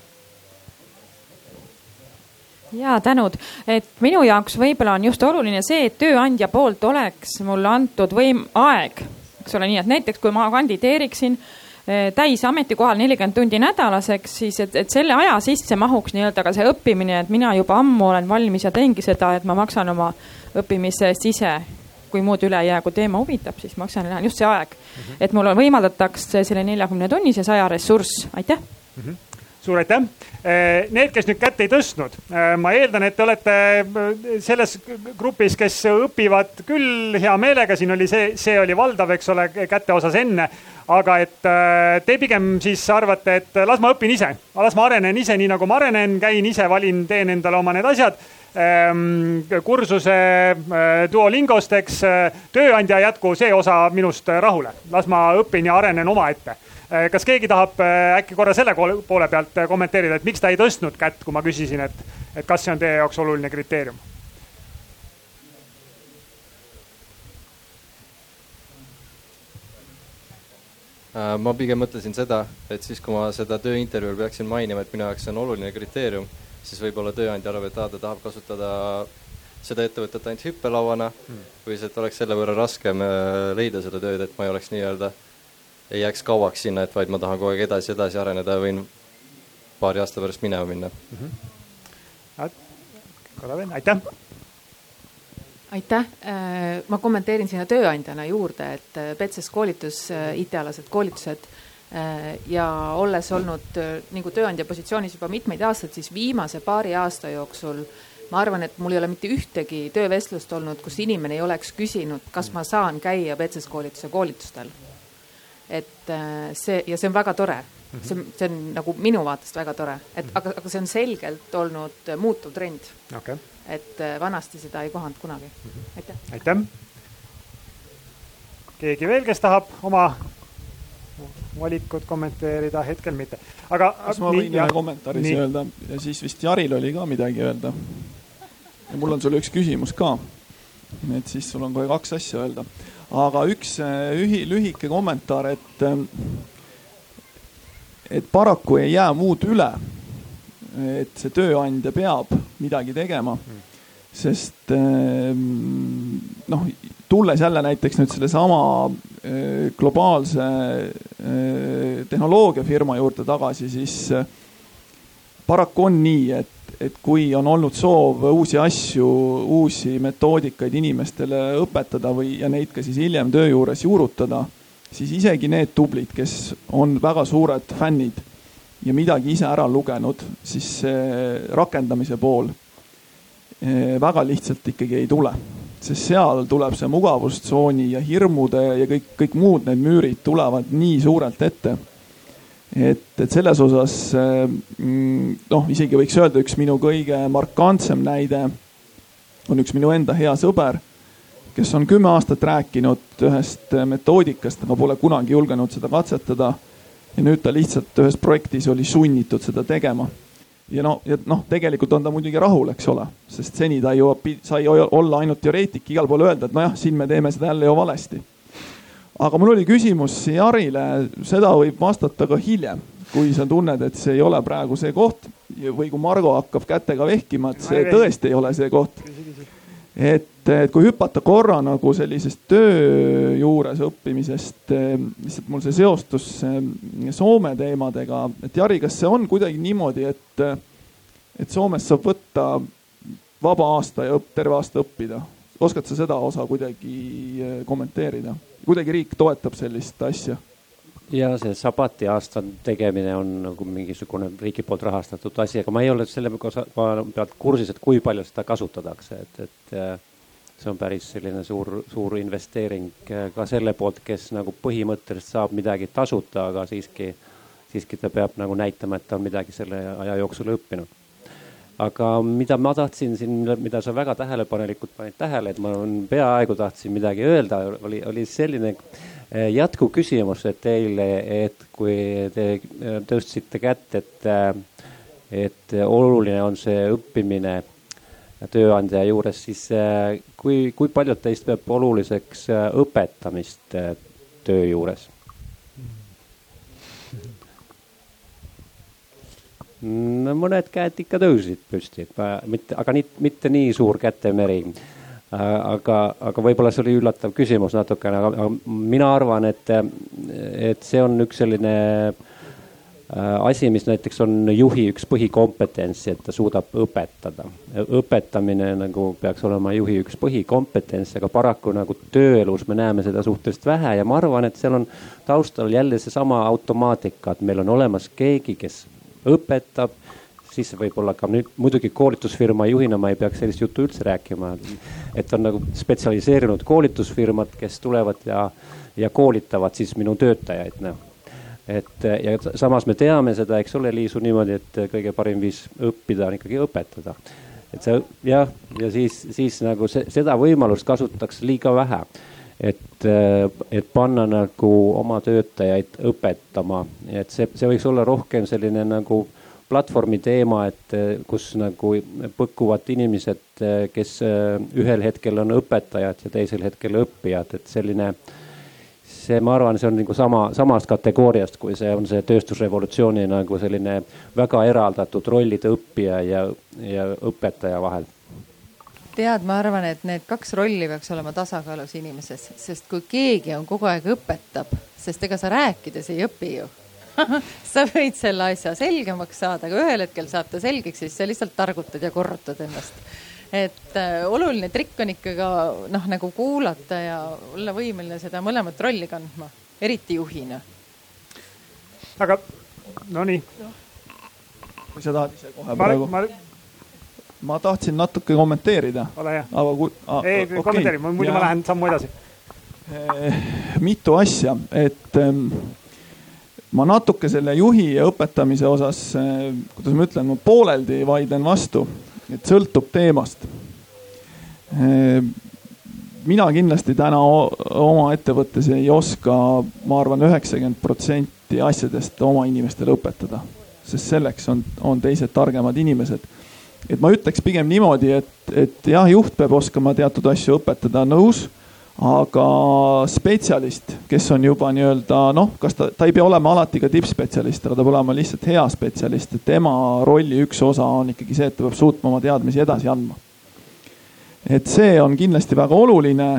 ja tänud, et minu jaoks võib-olla on just oluline see, et tööandja poolt oleks mulle antud võim, aeg, eks ole, nii et näiteks kui ma kandideeriksin eh, täis ametikohal nelikümmend tundi nädalas, eks siis, et, et selle aja sisse mahuks nii-öelda ka see õppimine, et mina juba ammu olen valmis ja teengi seda, et ma maksan oma õppimise eest ise kui muud üle ei jää, kui teema huvitab, siis maksan just see aeg mm. -hmm. et mul võimaldatakse selle neljakümne tunnise aja ressurss, aitäh mm. -hmm suur aitäh. Eh, need, kes nüüd kätt ei tõstnud, eh, ma eeldan, et te olete eh, selles grupis, kes õpivad küll hea meelega, siin oli see, see oli valdav, eks ole, käte osas enne. aga et te pigem siis arvate, et las ma õpin ise, las ma arenen ise, nii nagu ma arenen, käin ise, valin, teen endale oma need asjad ehm, kursuse Duolingost, eks tööandja jätku see osa minust rahule, las ma õpin ja arenen omaette kas keegi tahab äh, äkki korra selle poole pealt äh, kommenteerida, et miks ta ei tõstnud kätt, kui ma küsisin, et, et kas see on teie jaoks oluline kriteerium? ma pigem mõtlesin seda, et siis, kui ma seda tööintervjuul peaksin mainima, et minu jaoks see on oluline kriteerium, siis võib-olla tööandja arvab, et aa, ta tahab kasutada seda ettevõtet ainult hüppelauana hmm. või siis, et oleks selle võrra raskem leida seda tööd, et ma ei oleks nii-öelda ei jääks kauaks sinna, et vaid ma tahan kogu aeg edasi, edasi areneda ja võin paari aasta pärast minema minna mm. -hmm. korra veel, aitäh. aitäh, äh, ma kommenteerin sinna tööandjana juurde, et äh, Petses koolitus, äh, IT-alased koolitused ja olles olnud nagu tööandja positsioonis juba mitmeid aastaid, siis viimase paari aasta jooksul ma arvan, et mul ei ole mitte ühtegi töövestlust olnud, kus inimene ei oleks küsinud, kas ma saan käia Petses koolituse koolitustel et äh, see ja see on väga tore mm, -hmm. see on, see on nagu minu vaatest väga tore, et mm -hmm. aga, aga see on selgelt olnud äh, muutuv trend okay.. et äh, vanasti seda ei kohanud kunagi mm. -hmm. aitäh. aitäh. keegi veel, kes tahab oma valikut kommenteerida, hetkel mitte, aga. kas ma võin ühe kommentaari siia öelda ja siis vist Jaril oli ka midagi öelda. ja mul on sulle üks küsimus ka. et siis sul on kohe kaks asja öelda aga üks äh, ühi, lühike kommentaar, et, äh, et paraku ei jää muud üle. et see tööandja peab midagi tegema, sest äh, noh, tulles jälle näiteks nüüd sellesama globaalse tehnoloogiafirma juurde tagasi, siis paraku on nii, et et kui on olnud soov uusi asju, uusi metoodikaid inimestele õpetada või, ja neid ka siis hiljem töö juures juurutada, siis isegi need tublid, kes on väga suured fännid ja midagi ise ära lugenud, siis see rakendamise pool eh, väga lihtsalt ikkagi ei tule. sest seal tuleb see mugavustsooni ja hirmude ja kõik, kõik muud need müürid tulevad nii suurelt ette et, et selles osas mm, noh, isegi võiks öelda, üks minu kõige markantsem näide on üks minu enda hea sõber, kes on kümme aastat rääkinud ühest metoodikast, aga pole kunagi julgenud seda katsetada. ja nüüd ta lihtsalt ühes projektis oli sunnitud seda tegema. ja no, ja noh, tegelikult on ta muidugi rahul, eks ole, sest seni ta ju sai olla ainult teoreetik, igal pool öelda, et nojah, siin me teeme seda jälle ju valesti aga mul oli küsimus Jarile, seda võib vastata ka hiljem, kui sa tunned, et see ei ole praegu see koht või kui Margo hakkab kätega vehkima, et see tõesti ei ole see koht. et, et kui hüpata korra nagu sellisest töö juures õppimisest, lihtsalt mul see seostus Soome teemadega, et Jari, kas see on kuidagi niimoodi, et, et Soomes saab võtta vaba aasta ja õpp, terve aasta õppida? oskad sa seda osa kuidagi kommenteerida? Kuidagi riik toetab sellist asja? ja see sabati aasta tegemine on nagu mingisugune riigi poolt rahastatud asi, aga ma ei ole selle pealt kursis, et kui palju seda kasutatakse, et, et äh, see on päris selline suur, suur investeering äh, ka selle poolt, kes nagu põhimõtteliselt saab midagi tasuta, aga siiski, siiski ta peab nagu näitama, et ta on midagi selle aja jooksul õppinud aga mida ma tahtsin siin, mida sa väga tähelepanelikult panid tähele, et ma peaaegu tahtsin midagi öelda, oli, oli selline Eh, jätkuküsimus teile, et kui te eh, tõstsite kätt, et, eh, et oluline on see õppimine tööandja juures, siis kui, kui paljud teist peab oluliseks õpetamist töö juures? No mõned käed ikka tõusid püsti, et ma mitte, aga mitte, mitte nii suur kätemeri aga, aga võib-olla see oli üllatav küsimus natukene, aga mina arvan, et, et see on üks selline äh, asi, mis näiteks on juhi üks põhikompetentsi, et ta suudab õpetada. õpetamine nagu peaks olema juhi üks põhikompetents, aga paraku nagu tööelus me näeme seda suhteliselt vähe ja ma arvan, et seal on taustal jälle seesama automaatika, et meil on olemas keegi, kes õpetab siis võib-olla ka nüüd muidugi koolitusfirma juhina ma ei peaks sellist juttu üldse rääkima. et on nagu spetsialiseerunud koolitusfirmad, kes tulevad ja, ja koolitavad siis minu töötajaid, noh. et ja samas me teame seda, eks ole, Liisu niimoodi, et kõige parim viis õppida on ikkagi õpetada. et see jah, ja siis, siis nagu see, seda võimalust kasutatakse liiga vähe et, et panna nagu oma töötajaid õpetama, et see, see võiks olla rohkem selline nagu äh, platvormi teema, et eh, kus nagu põkuvad inimesed, eh, kes ühel hetkel on õpetajad ja teisel hetkel õppijad, et selline. see, ma arvan, see on nagu sama, samast kategooriast, kui see on see tööstusrevolutsiooni nagu selline väga eraldatud rollide õppija ja, ja õpetaja vahel tead, ma arvan, et need kaks rolli peaks olema tasakaalus inimeses, sest kui keegi on kogu aeg õpetab, sest ega sa rääkides ei õpi ju sa võid selle asja selgemaks saada, aga ühel hetkel saab ta selgeks, siis sa lihtsalt targutad ja korrutad ennast. et äh, oluline trikk on ikka ka noh, nagu kuulata ja olla võimeline seda mõlemat rolli kandma, eriti juhina. aga nonii. kui sa tahad ise kohe praegu ma... tahtsin natuke kommenteerida. ole hea. aga kui ei okay., kommenteeri, muidu ja... ma lähen sammu edasi eh, mitu asja, et ma natuke selle juhi ja õpetamise osas, eh, kuidas ma ütlen, ma pooleldi vaidlen vastu, et sõltub teemast. Eh, mina kindlasti täna oma ettevõttes ei oska, ma arvan, üheksakümmend protsenti asjadest oma inimestele õpetada, sest selleks on, on teised targemad inimesed. Et ma ütleks pigem niimoodi, et, et jah, juht peab oskama teatud asju õpetada, nõus aga spetsialist, kes on juba nii-öelda noh, kas ta, ta ei pea olema alati ka tippspetsialist, aga ta peab olema lihtsalt hea spetsialist, et tema rolli üks osa on ikkagi see, et ta peab suutma oma teadmisi edasi andma. et see on kindlasti väga oluline.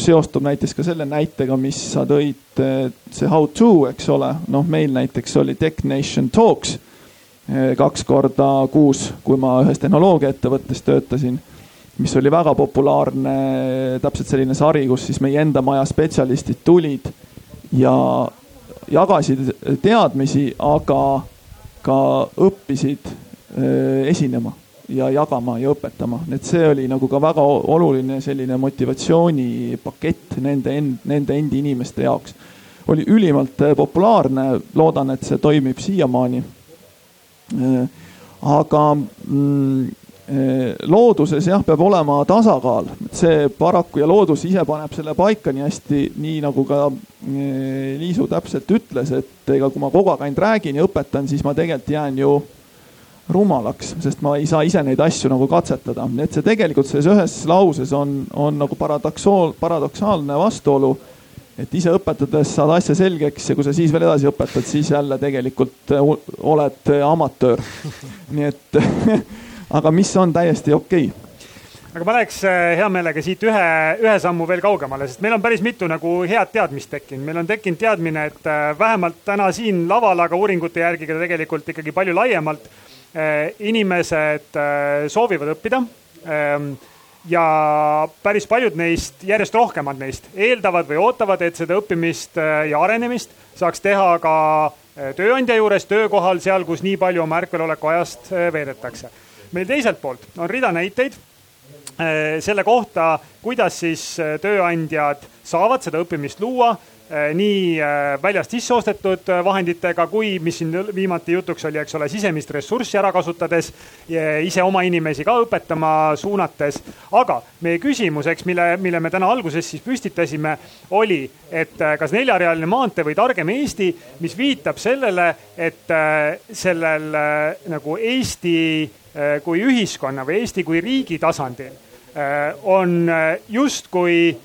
seostub näiteks ka selle näitega, mis sa tõid, see how to, eks ole, noh, meil näiteks oli Tech Nation Talks kaks korda kuus, kui ma ühes tehnoloogiaettevõttes töötasin mis oli väga populaarne, täpselt selline sari, kus siis meie enda maja spetsialistid tulid ja jagasid teadmisi, aga ka õppisid äh, esinema ja jagama ja õpetama, et see oli nagu ka väga oluline selline motivatsioonipakett nende end, nende endi inimeste jaoks. oli ülimalt äh, populaarne, loodan, et see toimib siiamaani. Äh, aga mm, Eh, looduses jah, peab olema tasakaal, see paraku ja loodus ise paneb selle paika nii hästi, nii nagu ka eh, Liisu täpselt ütles, et ega kui ma kogu aeg ainult räägin ja õpetan, siis ma tegelikult jään ju rumalaks, sest ma ei saa ise neid asju nagu katsetada, et see tegelikult selles ühes lauses on, on nagu paradoksool, paradoksaalne vastuolu. Et ise õpetades saad asja selgeks ja kui sa siis veel edasi õpetad, siis jälle tegelikult oled amatöör. nii et aga mis on täiesti okei okay aga ma läheks äh, hea meelega siit ühe, ühe sammu veel kaugemale, sest meil on päris mitu nagu head teadmist tekkinud, meil on tekkinud teadmine, et äh, vähemalt täna siin laval, aga uuringute järgi ka tegelikult ikkagi palju laiemalt. Äh, inimesed soovivad õppida. Ja päris paljud neist, järjest rohkemad neist eeldavad või ootavad, et seda õppimist ja arenemist saaks teha ka tööandja juures, töökohal, seal, kus nii palju oma ärkveloleku ajast veedetakse. meil teiselt poolt on rida näiteid selle kohta, kuidas siis tööandjad saavad seda õppimist luua Äh, nii äh, väljast sisse ostetud äh, vahenditega kui, mis siin viimati jutuks oli, eks ole, sisemist ressurssi ära kasutades, ise oma inimesi ka õpetama suunates. aga meie küsimus, eks, mille, mille me täna alguses siis püstitasime, oli, et kas neljarealine maantee või targem Eesti, mis viitab sellele, et sellel nagu Eesti kui ühiskonna või Eesti kui riigi tasandil on justkui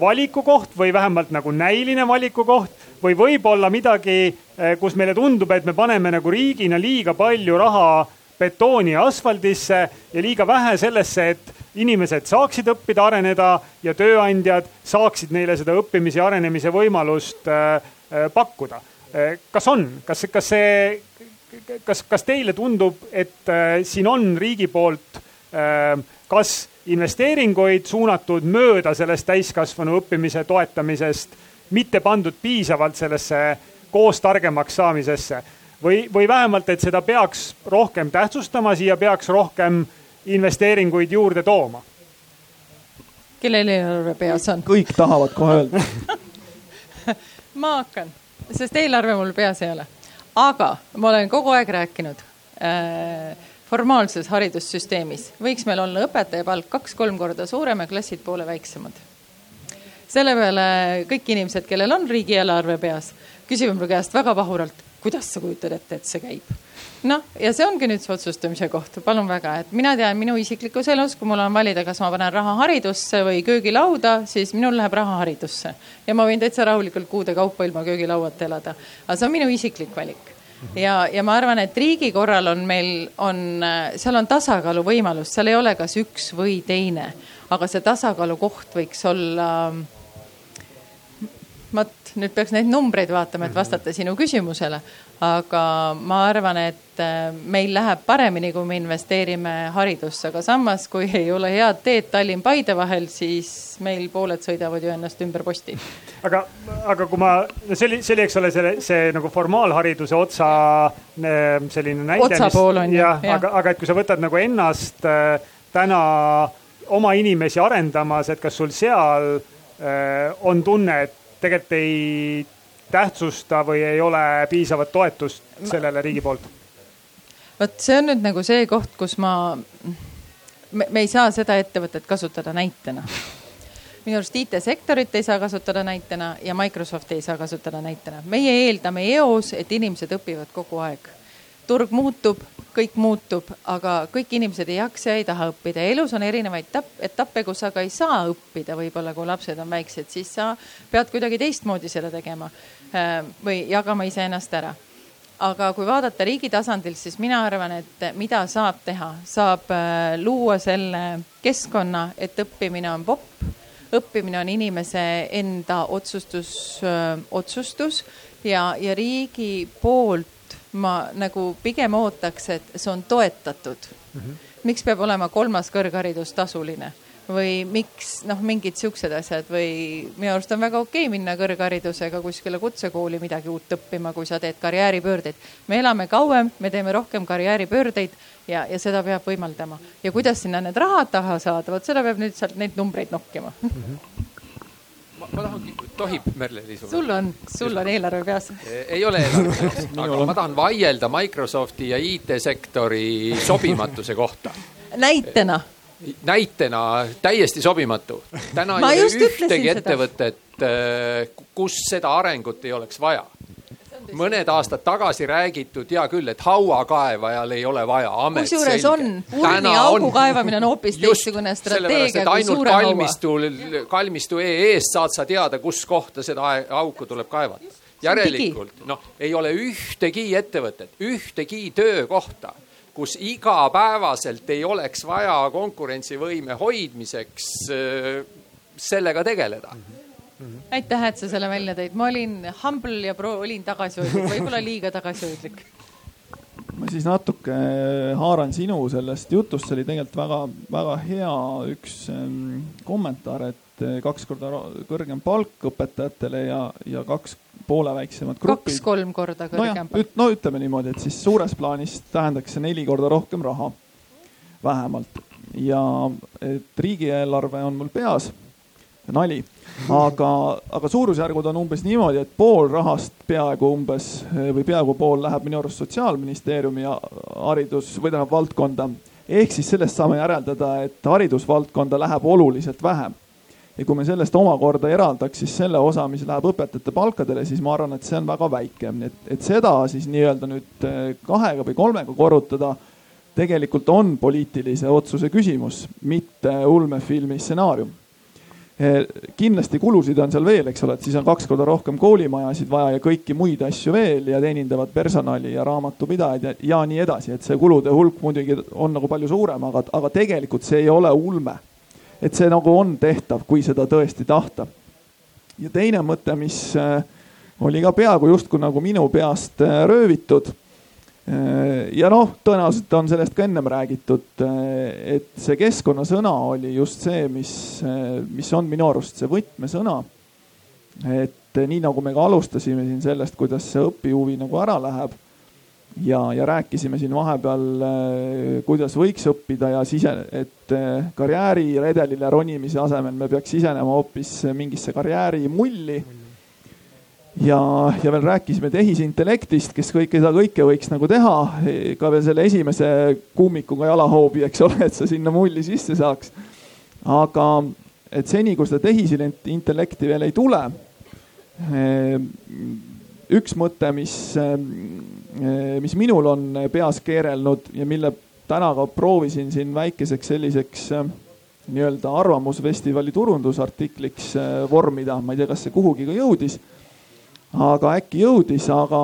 valikukoht või vähemalt nagu näiline valikukoht või võib-olla midagi, eh, kus meile tundub, et me paneme nagu riigina liiga palju raha betooni ja asfaldisse ja liiga vähe sellesse, et inimesed saaksid õppida, areneda ja tööandjad saaksid neile seda õppimise ja arenemise võimalust äh, pakkuda. kas on, kas, kas see, kas, kas teile tundub, et siin on riigi poolt kas investeeringuid suunatud mööda sellest täiskasvanu õppimise toetamisest, mitte pandud piisavalt sellesse koos targemaks saamisesse või, või vähemalt, et seda peaks rohkem tähtsustama, siia peaks rohkem investeeringuid juurde tooma. kellel eelarve peas on? kõik tahavad kohe öelda ma hakkan, sest eelarve mul peas ei ole, aga ma olen kogu aeg rääkinud äh, formaalses haridussüsteemis võiks meil olla õpetaja palk kaks-kolm korda suurem ja klassid poole väiksemad. selle peale kõik inimesed, kellel on riigieelarve peas, küsivad mu käest väga pahuralt, kuidas sa kujutad ette, et see käib noh, ja see ongi nüüd see otsustamise koht, palun väga, et mina tean minu isiklikus elus, kui mul on valida, kas ma panen raha haridusse või köögilauda, siis minul läheb raha haridusse. ja ma võin täitsa rahulikult kuude kaupa ilma köögilauata elada. aga see on minu isiklik valik ja, ja ma arvan, et riigi korral on meil, on, seal on tasakaalu võimalus, seal ei ole kas üks või teine, aga see tasakaalu koht võiks olla. vot nüüd peaks neid numbreid vaatama, et vastata sinu küsimusele, aga ma arvan, et äh, meil läheb paremini, kui me investeerime haridusse, aga samas, kui ei ole head teed Tallinn-Paide vahel, siis meil pooled sõidavad ju ennast ümber posti. aga, aga kui ma, see oli, see oli, eks ole, selle, see nagu formaalhariduse otsa äh, selline näide. otsapool on ju. jah ja., aga, aga et kui sa võtad nagu ennast äh, täna oma inimesi arendamas, et kas sul seal on tunne, et tegelikult ei tähtsusta või ei ole piisavat toetust sellele riigi poolt? vot see on nüüd nagu see koht, kus ma, me, ei saa seda ettevõtet kasutada näitena. minu arust IT-sektorit ei saa kasutada näitena ja Microsofti ei saa kasutada näitena. meie eeldame eos, et inimesed õpivad kogu aeg. turg muutub, kõik muutub, aga kõik inimesed ei jaksa ja ei taha õppida. Ja elus on erinevaid etappe, kus aga ei saa õppida, võib-olla kui lapsed on väiksed, siis sa pead kuidagi teistmoodi seda tegema äh, või jagama iseennast ära. Aga kui vaadata riigi tasandil, siis mina arvan, et mida saab teha, saab äh, luua selle keskkonna, et õppimine on popp, õppimine on inimese enda otsustus, äh, otsustus ja, ja riigi poolt ma nagu pigem ootaks, et see on toetatud mm. -hmm. miks peab olema kolmas kõrgharidus tasuline või miks noh, mingid siuksed asjad või minu arust on väga okei okay minna kõrgharidusega kuskile kutsekooli midagi uut õppima, kui sa teed karjääripöördeid. me elame kauem, me teeme rohkem karjääripöördeid ja, ja seda peab võimaldama ja kuidas sinna need rahad taha saada, vot seda peab nüüd sealt neid numbreid nokkima mm. -hmm ma, ma tahan, tohib Merle-Liis? sul on, sul on eelarve peas. ei ole eelarve peas aga ma tahan vaielda Microsofti ja IT-sektori sobimatuse kohta. näitena näitena täiesti sobimatu. täna ei ole ühtegi ettevõtet, äh, kus seda arengut ei oleks vaja mõned aastad tagasi räägitud, hea küll, et hauakaevajal ei ole vaja amet. kusjuures on, urni augu kaevamine on hoopis teistsugune strateegia kui suure haua. kalmistul, kalmistu EE-st saad sa teada, kus kohta seda auku tuleb kaevata. järelikult noh, ei ole ühtegi ettevõtet, ühtegi töökohta kus igapäevaselt ei oleks vaja konkurentsivõime hoidmiseks äh, sellega tegeleda mm. -hmm mm. -hmm. aitäh, et sa selle välja tõid, ma olin humble ja pro-, olin tagasihoidlik, võib-olla liiga tagasihoidlik. ma siis natuke haaran sinu sellest jutust, see oli tegelikult väga-väga hea üks ähm, kommentaar, et äh, kaks korda kõrgem palk õpetajatele ja, ja kaks poole väiksemad grupid. kaks-kolm korda kõrgem no palk. no ütleme niimoodi, et siis suures plaanis tähendaks see neli korda rohkem raha, vähemalt. ja et riigieelarve on mul peas, nali aga, aga suurusjärgud on umbes niimoodi, et pool rahast peaaegu umbes või peaaegu pool läheb minu arust sotsiaalministeeriumi haridus või tähendab valdkonda. ehk siis sellest saame järeldada, et haridusvaldkonda läheb oluliselt vähem. ja kui me sellest omakorda eraldaks siis selle osa, mis läheb õpetajate palkadele, siis ma arvan, et see on väga väike, et, et seda siis nii-öelda nüüd eh, kahega või kolmega korrutada tegelikult on poliitilise otsuse küsimus, mitte ulmefilmi stsenaarium kindlasti kulusid on seal veel, eks ole, et siis on kaks korda rohkem koolimajasid vaja ja kõiki muid asju veel ja teenindavat personali ja raamatupidajad ja, ja nii edasi, et see kulude hulk muidugi on nagu palju suurem, aga, aga tegelikult see ei ole ulme. et see nagu on tehtav, kui seda tõesti tahta. ja teine mõte, mis eh, oli ka peaaegu justkui nagu minu peast eh, röövitud ja noh, tõenäoliselt on sellest ka ennem räägitud, äh, et see keskkonnasõna oli just see, mis, äh, mis on minu arust see võtmesõna. et nii nagu me ka alustasime siin sellest, kuidas see õpihuvi nagu ära läheb ja, ja rääkisime siin vahepeal, kuidas võiks õppida ja sise, et karjääriredelile ronimise asemel me peaks sisenema hoopis mingisse karjäärimulli ja, ja veel rääkisime tehisintellektist, kes kõike seda kõike võiks nagu teha, ka veel selle esimese kummikuga jalahoobi, eks ole, et sa sinna mulli sisse saaks. aga et seni, kui seda tehisintellekti veel ei tule, eh, üks mõte, mis, eh, mis minul on peas keerelnud ja mille täna ka proovisin siin väikeseks selliseks eh, nii-öelda arvamusfestivali turundusartikliks vormida, ma ei tea, kas see kuhugi ka jõudis aga äkki jõudis, aga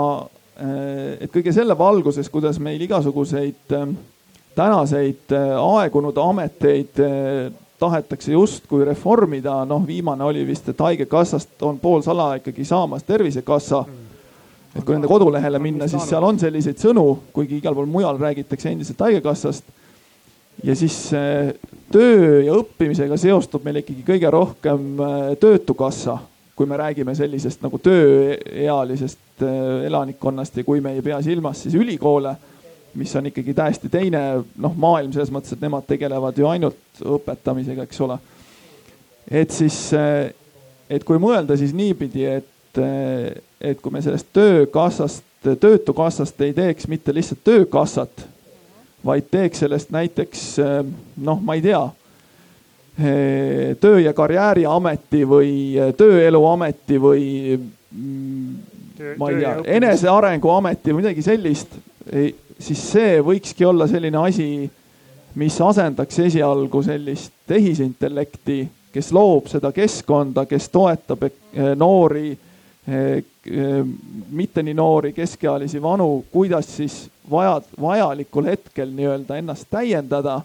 eh, et kõige selle valguses, kuidas meil igasuguseid eh, tänaseid eh, aegunud ameteid tahetakse justkui reformida, noh, viimane oli vist, et Haigekassast on poolsala ikkagi saamas Tervisekassa. et kui nende kodulehele minna, siis seal on selliseid sõnu, kuigi igal pool mujal räägitakse endiselt Haigekassast. ja siis töö ja õppimisega seostub meil ikkagi kõige rohkem Töötukassa kui me räägime sellisest nagu tööealisest äh, elanikkonnast ja kui me ei pea silmas siis ülikoole, mis on ikkagi täiesti teine noh, maailm selles mõttes, et nemad tegelevad ju ainult õpetamisega, eks ole. et siis, äh, et kui mõelda siis niipidi, et, äh, et kui me sellest töökassast, töötukassast ei teeks mitte lihtsalt töökassat, vaid teeks sellest näiteks noh, ma ei tea töö- ja karjääriameti või eh, tööeluameti või mm, ma ei tea, enesearenguameti või midagi sellist, siis see võikski olla selline asi, mis asendaks esialgu sellist tehisintellekti, kes loob seda keskkonda, kes toetab eh, noori, mitte nii noori, keskealisi, vanu, kuidas siis vaja, vajalikul hetkel nii-öelda ennast täiendada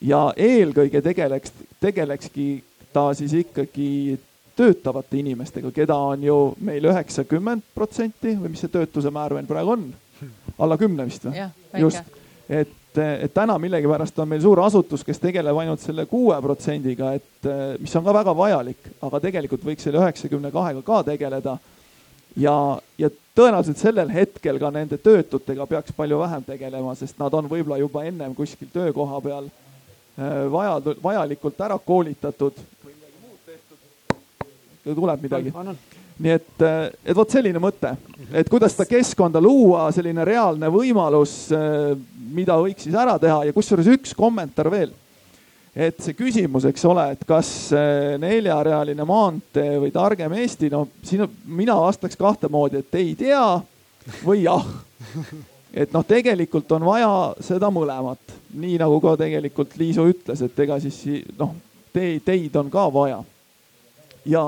ja eelkõige tegeleks, tegelekski ta siis ikkagi töötavate inimestega, keda on ju meil üheksakümmend protsenti või mis see töötuse määr meil praegu on? alla kümne vist või? just, et, et täna millegipärast on meil suur asutus, kes tegeleb ainult selle kuue protsendiga, et mis on ka väga vajalik, aga tegelikult võiks selle üheksakümne kahega ka tegeleda. ja, ja tõenäoliselt sellel hetkel ka nende töötutega peaks palju vähem tegelema, sest nad on võib-olla juba ennem kuskil töökoha peal vaja, vajalikult ära koolitatud või midagi muud tehtud. tuleb midagi. nii et, äh, et vot selline mõte, et kuidas seda keskkonda luua, selline reaalne võimalus, äh, mida võiks siis ära teha ja kusjuures üks kommentaar veel. et see küsimus, eks ole, et kas neljarealine maantee või targem Eesti, no siin mina vastaks kahte moodi, et ei tea või jah et noh, tegelikult on vaja seda mõlemat, nii nagu ka tegelikult Liisu ütles, et ega siis noh, teid, teid on ka vaja. ja,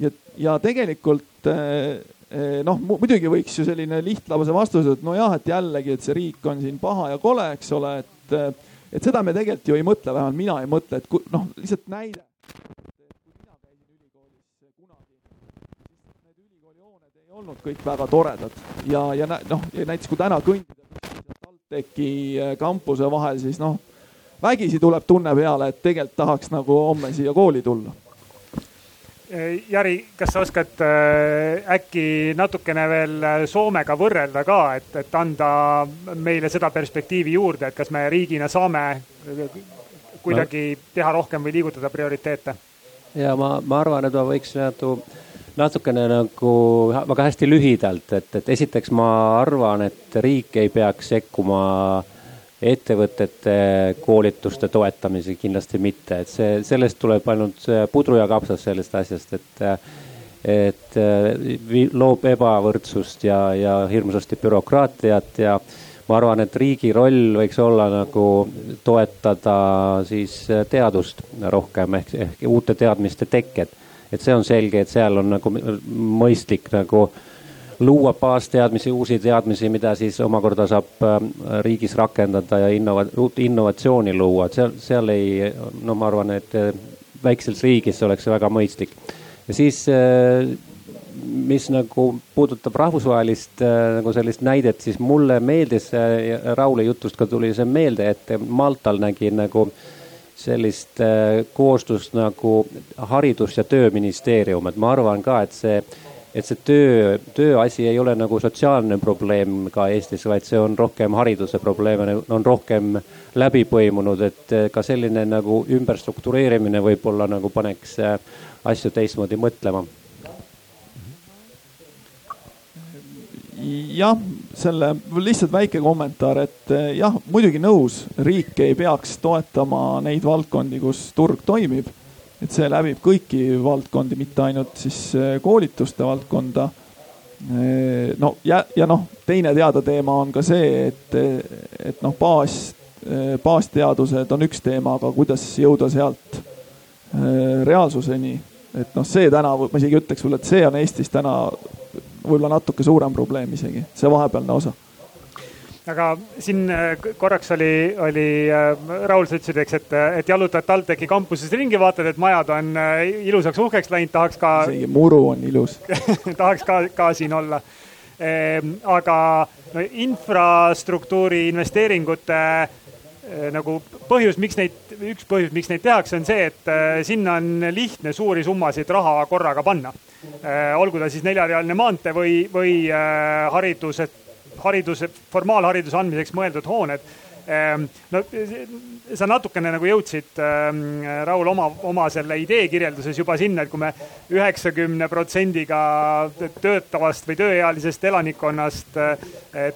ja, ja tegelikult eh, eh, noh, muidugi võiks ju selline lihtlabase vastuse, et nojah, et jällegi, et see riik on siin paha ja kole, eks ole, et, et seda me tegelikult ju ei mõtle, vähemalt mina ei mõtle, et noh, lihtsalt näide olnud kõik väga toredad ja, ja noh, näiteks kui täna kõndida TalTechi kampuse vahel, siis noh, vägisi tuleb tunne peale, et tegelikult tahaks nagu homme siia kooli tulla Jari, kas sa oskad äh, äkki natukene veel Soomega võrrelda ka, et, et anda meile seda perspektiivi juurde, et kas me riigina saame kuidagi teha rohkem või liigutada prioriteete? ja ma, ma arvan, et ma võiks nagu natukene nagu väga hästi lühidalt, et, et esiteks ma arvan, et riik ei peaks sekkuma ettevõtete koolituste toetamise kindlasti mitte, et see, sellest tuleb ainult pudru ja kapsas sellest asjast, et et loob ebavõrdsust ja, ja hirmsasti bürokraatiat ja ma arvan, et riigi roll võiks olla nagu toetada siis teadust rohkem ehk, ehk uute teadmiste tekket. Et see on selge, et seal on nagu mõistlik nagu luua baasteadmisi, uusi teadmisi, mida siis omakorda saab äh, riigis rakendada ja innova-, uut innovatsiooni luua, et seal, seal ei, no ma arvan, et äh, väikses riigis oleks see väga mõistlik. ja siis äh, mis nagu puudutab rahvusvahelist äh, nagu sellist näidet, siis mulle meeldis äh,, Rauli jutust ka tuli see meelde, et Maltal nägi nagu sellist äh, koostööst nagu haridus- ja tööministeerium, et ma arvan ka, et see, et see töö, tööasi ei ole nagu sotsiaalne probleem ka Eestis, vaid see on rohkem hariduse probleem, on rohkem läbi põimunud, et ka selline nagu ümberstruktureerimine võib-olla nagu paneks äh, asju teistmoodi mõtlema jah, selle lihtsalt väike kommentaar, et eh, jah, muidugi nõus, riik ei peaks toetama neid valdkondi, kus turg toimib. et see läbib kõiki valdkondi, mitte ainult siis eh, koolituste valdkonda. Eh, no ja, ja noh, teine teada teema on ka see, et, et noh, baas, baasteadused on üks teema, aga kuidas jõuda sealt reaalsuseni, et noh, see täna, ma isegi ütleks sulle, et see on Eestis täna võib-olla natuke suurem probleem isegi, see vahepealne osa aga siin äh, korraks oli, oli äh, Raul, sa ütlesid, eks, et, et jalutad TalTechi kampuses ringi, vaatad, et majad on äh, ilusaks uhkeks läinud, tahaks ka. isegi muru on ilus tahaks ka, ka siin olla ehm,. aga no infrastruktuuri investeeringute nagu põhjus, miks neid, üks põhjus, miks neid tehakse, on see, et sinna on lihtne suuri summasid raha korraga panna. Äh, olgu ta siis neljarealine maantee või, või äh, hariduse, hariduse, formaalhariduse andmiseks mõeldud hooned no sa natukene nagu jõudsid, ähm, Raul, oma, oma selle idee kirjelduses juba sinna, et kui me üheksakümne protsendiga töötavast või tööealisest elanikkonnast äh,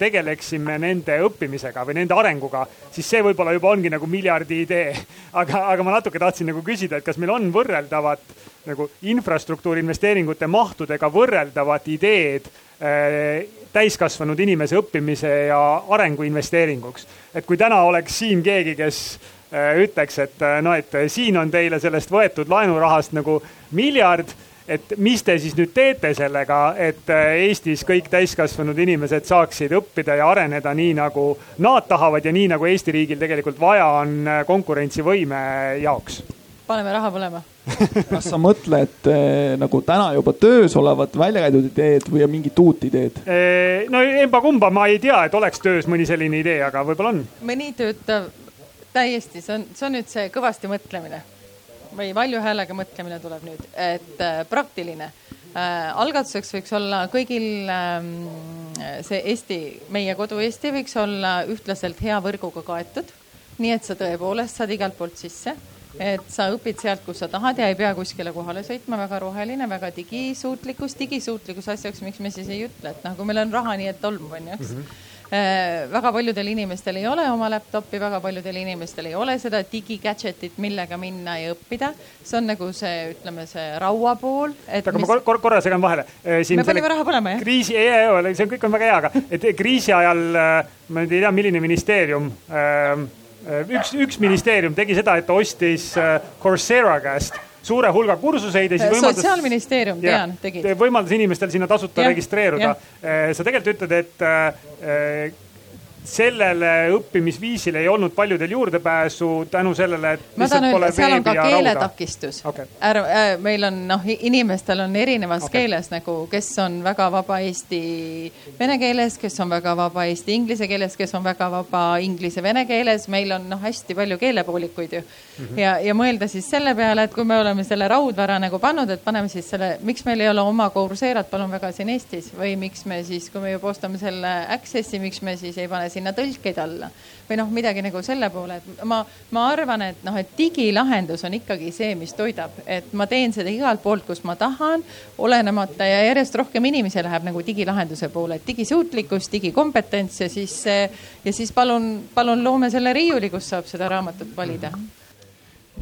tegeleksime nende õppimisega või nende arenguga, siis see võib-olla juba ongi nagu miljardi idee. aga, aga ma natuke tahtsin nagu küsida, et kas meil on võrreldavad nagu infrastruktuuri investeeringute mahtudega võrreldavad ideed äh, täiskasvanud inimese õppimise ja arengu investeeringuks. et kui täna oleks siin keegi, kes äh, ütleks, et äh, no, et siin on teile sellest võetud laenurahast nagu miljard et mis te siis nüüd teete sellega, et Eestis kõik täiskasvanud inimesed saaksid õppida ja areneda nii, nagu nad tahavad ja nii, nagu Eesti riigil tegelikult vaja on konkurentsivõime jaoks? Paneme raha põlema kas sa mõtled eh, nagu täna juba töös olevat välja käidud ideed või mingit uut ideed? Eh, no emba-kumba ma ei tea, et oleks töös mõni selline idee, aga võib-olla on. mõni töötav, täiesti, see on, see on nüüd see kõvasti mõtlemine või valju häälega mõtlemine tuleb nüüd, et äh, praktiline äh,. algatuseks võiks olla kõigil äh, see Eesti, meie kodu Eesti võiks olla ühtlaselt hea võrguga kaetud. nii et sa tõepoolest saad igalt poolt sisse et sa õpid sealt, kus sa tahad ja ei pea kuskile kohale sõitma, väga roheline, väga digisuutlikkus, digisuutlikkus asjaks, miks me siis ei ütle, et noh, kui meil on raha nii, et tolmub, on ju, eks mm. -hmm väga paljudel inimestel ei ole oma laptopi, väga paljudel inimestel ei ole seda digigadget'it, millega minna ja õppida. see on nagu see, ütleme, see raua pool. aga mis... ma kor korra segan vahele. me panime raha põlema, jah? kriisi, see on, kõik on väga hea, aga et kriisi ajal, ma nüüd ei tea, milline ministeerium äh, Äh, üks, üks ministeerium tegi seda, et ta ostis äh, Coursera käest suure hulga kursuseid ja siis võimaldas. sotsiaalministeerium, tean, tegi. võimaldas inimestel sinna tasuta ja, registreeruda. sa tegelikult ütled, et sellele õppimisviisile ei olnud paljudel juurdepääsu tänu sellele, et. ma tahan öelda, seal on ka keeletakistus okay.. ära äh,, meil on noh, inimestel on erinevas okay. keeles nagu, kes on väga vaba eesti vene keeles, kes on väga vaba eesti inglise keeles, kes on väga vaba inglise vene keeles, meil on noh, hästi palju keelepoolikuid ju mm. -hmm. ja, ja mõelda siis selle peale, et kui me oleme selle raudvara nagu pannud, et paneme siis selle, miks meil ei ole oma Courserat, palun väga, siin Eestis või miks me siis, kui me juba ostame selle Access'i, miks me siis ei pane sinna tõlkeid alla või noh, midagi nagu selle poole, et ma, ma arvan, et noh, et digilahendus on ikkagi see, mis toidab, et ma teen seda igalt poolt, kus ma tahan, olenemata ja järjest rohkem inimesi läheb nagu digilahenduse poole, et digisuutlikkus, digikompetents ja siis ja siis palun, palun loome selle riiuli, kus saab seda raamatut valida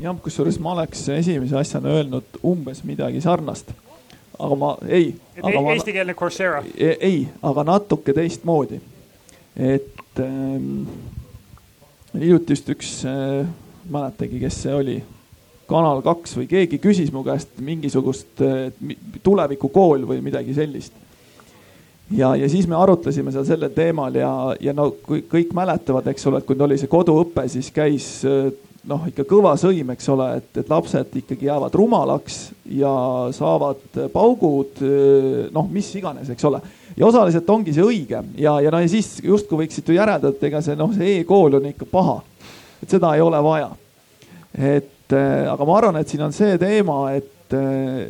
jah, kusjuures ma oleks esimese asjana öelnud umbes midagi sarnast. aga ma ei. eestikeelne Coursera. E-, ei, aga natuke teistmoodi. Et ähm, hiljuti just üks äh,, mäletagi, kes see oli, Kanal kaks või keegi küsis mu käest mingisugust äh, tulevikukool või midagi sellist. ja, ja siis me arutlesime seal sellel teemal ja, ja no kõik mäletavad, eks ole, et kui oli see koduõpe, siis käis äh, noh, ikka kõva sõim, eks ole, et, et lapsed ikkagi jäävad rumalaks ja saavad paugud, noh, mis iganes, eks ole. Ja osaliselt ongi see õige ja, ja no ja siis justkui võiksid ju järeldada, et ega see noh, see e-kool on ikka paha et seda ei ole vaja. et äh, aga ma arvan, et siin on see teema, et, äh,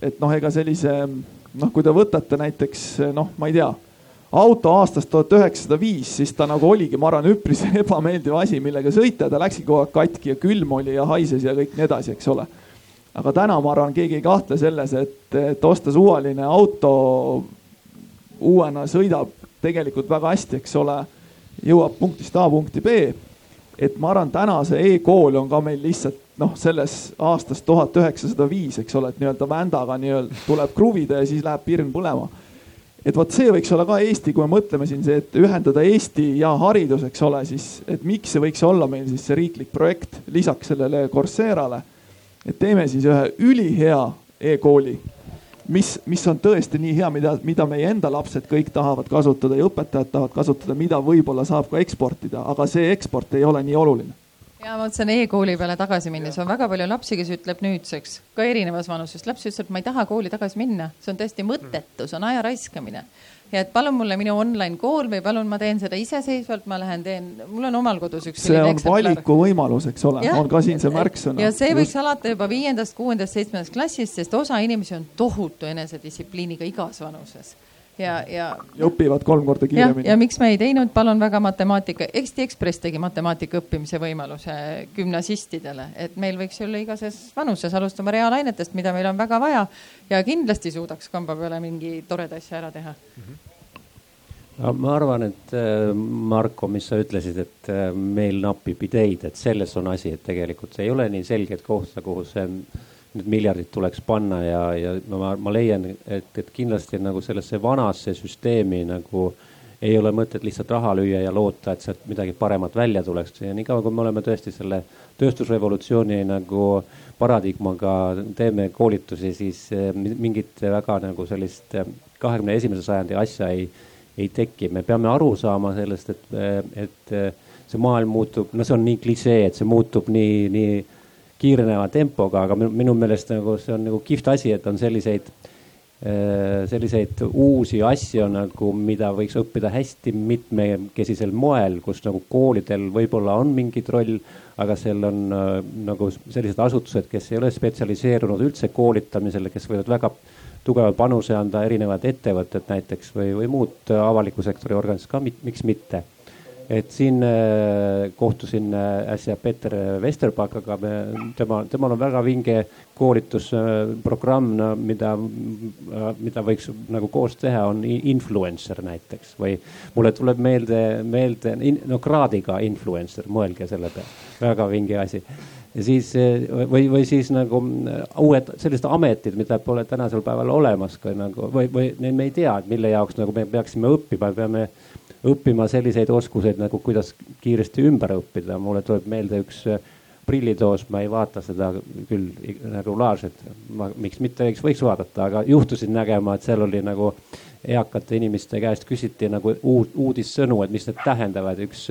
et noh, ega sellise noh, kui te võtate näiteks noh, ma ei tea, auto aastast tuhat üheksasada viis, siis ta nagu oligi, ma arvan, üpris ebameeldiv asi, millega sõita, ta läkski kogu aeg katki ja külm oli ja haises ja kõik nii edasi, eks ole. aga täna ma arvan, keegi ei kahtle selles, et, et osta suvaline auto uuena sõidab tegelikult väga hästi, eks ole, jõuab punktist A punkti B et ma arvan, täna see e-kool on ka meil lihtsalt noh, selles aastast tuhat üheksasada viis, eks ole, et nii-öelda vändaga nii-öelda tuleb kruvida ja siis läheb pirn põlema. et vot see võiks olla ka Eesti, kui me mõtleme siin see, et ühendada Eesti ja haridus, eks ole, siis et miks see võiks olla meil siis see riiklik projekt lisaks sellele Courserale. et teeme siis ühe ülihea e-kooli mis, mis on tõesti nii hea, mida, mida meie enda lapsed kõik tahavad kasutada ja õpetajad tahavad kasutada, mida võib-olla saab ka eksportida, aga see eksport ei ole nii oluline. Ja ma mõtlesin e-kooli peale tagasi minnes. On väga palju lapsi, kes ütleb nüüdseks ka erinevas vanuses, laps ütleb, ma ei taha kooli tagasi minna, see on täiesti mõttetu, see on aja raiskamine ja et palun mulle minu online kool või palun, ma teen seda iseseisvalt, ma lähen teen, mul on omal kodus üks. see on valikuvõimalus, eks ole, on ka siin see märksõna. ja see võiks Just... alata juba viiendast, kuuendast, seitsmendast klassist, sest osa inimesi on tohutu enesedistsipliiniga igas vanuses ja, ja. ja õpivad kolm korda kiiremini. ja miks me ei teinud, palun väga matemaatika, Eesti Ekspress tegi matemaatika õppimise võimaluse gümnasistidele, et meil võiks olla igases vanuses alustama reaalainetest, mida meil on väga vaja ja kindlasti suudaks kamba peale mingi toreda asja ära teha mm. -hmm no ma arvan, et äh, Marko, mis sa ütlesid, et äh, meil napib ideid, et selles on asi, et tegelikult see ei ole nii selget kohta, kuhu see need miljardid tuleks panna ja, ja ma, ma leian, et, et kindlasti nagu sellesse vanasse süsteemi nagu ei ole mõtet lihtsalt raha lüüa ja loota, et sealt midagi paremat välja tuleks ja niikaua, kui me oleme tõesti selle tööstusrevolutsiooni nagu paradigmaga teeme koolitusi, siis eh, mingit väga nagu sellist eh, kahekümne esimese sajandi asja ei, ei teki. me peame aru saama sellest, et, eh, et see maailm muutub, no see on nii klišee, et see muutub nii, nii kiireneva tempoga, aga minu meelest nagu see on nagu kihvt asi, et on selliseid, äh, selliseid uusi asju nagu, mida võiks õppida hästi mitmekesisel moel, kus nagu koolidel võib-olla on mingid roll, aga seal on äh, nagu sellised asutused, kes ei ole spetsialiseerunud üldse koolitamisele, kes võivad väga tugeva panuse anda erinevad ettevõtted näiteks või, või muud avaliku sektori organisatsioonid ka, miks mitte et siin äh, kohtusin äh, äsja Peeter Vesterbakaga, tema, temal on väga vinge koolitusprogramm, mida, mida võiks nagu koos teha, on influencer näiteks. Või mulle tuleb meelde, meelde, no kraadiga influencer, mõelge selle peale, väga vinge asi. Ja siis või, või siis nagu uued sellised ametid, mida pole tänasel päeval olemas ka nagu või, või me ei tea, mille jaoks nagu me peaksime õppima, peame õppima selliseid oskuseid nagu kuidas kiiresti ümber õppida. mulle tuleb meelde üks äh, prillitoos ma ei vaata seda küll regulaarselt. ma, miks mitte, võiks, võiks vaadata, aga juhtusin nägema, et seal oli nagu eakate inimeste käest küsiti nagu uud, uudissõnu, et mis need tähendavad. üks,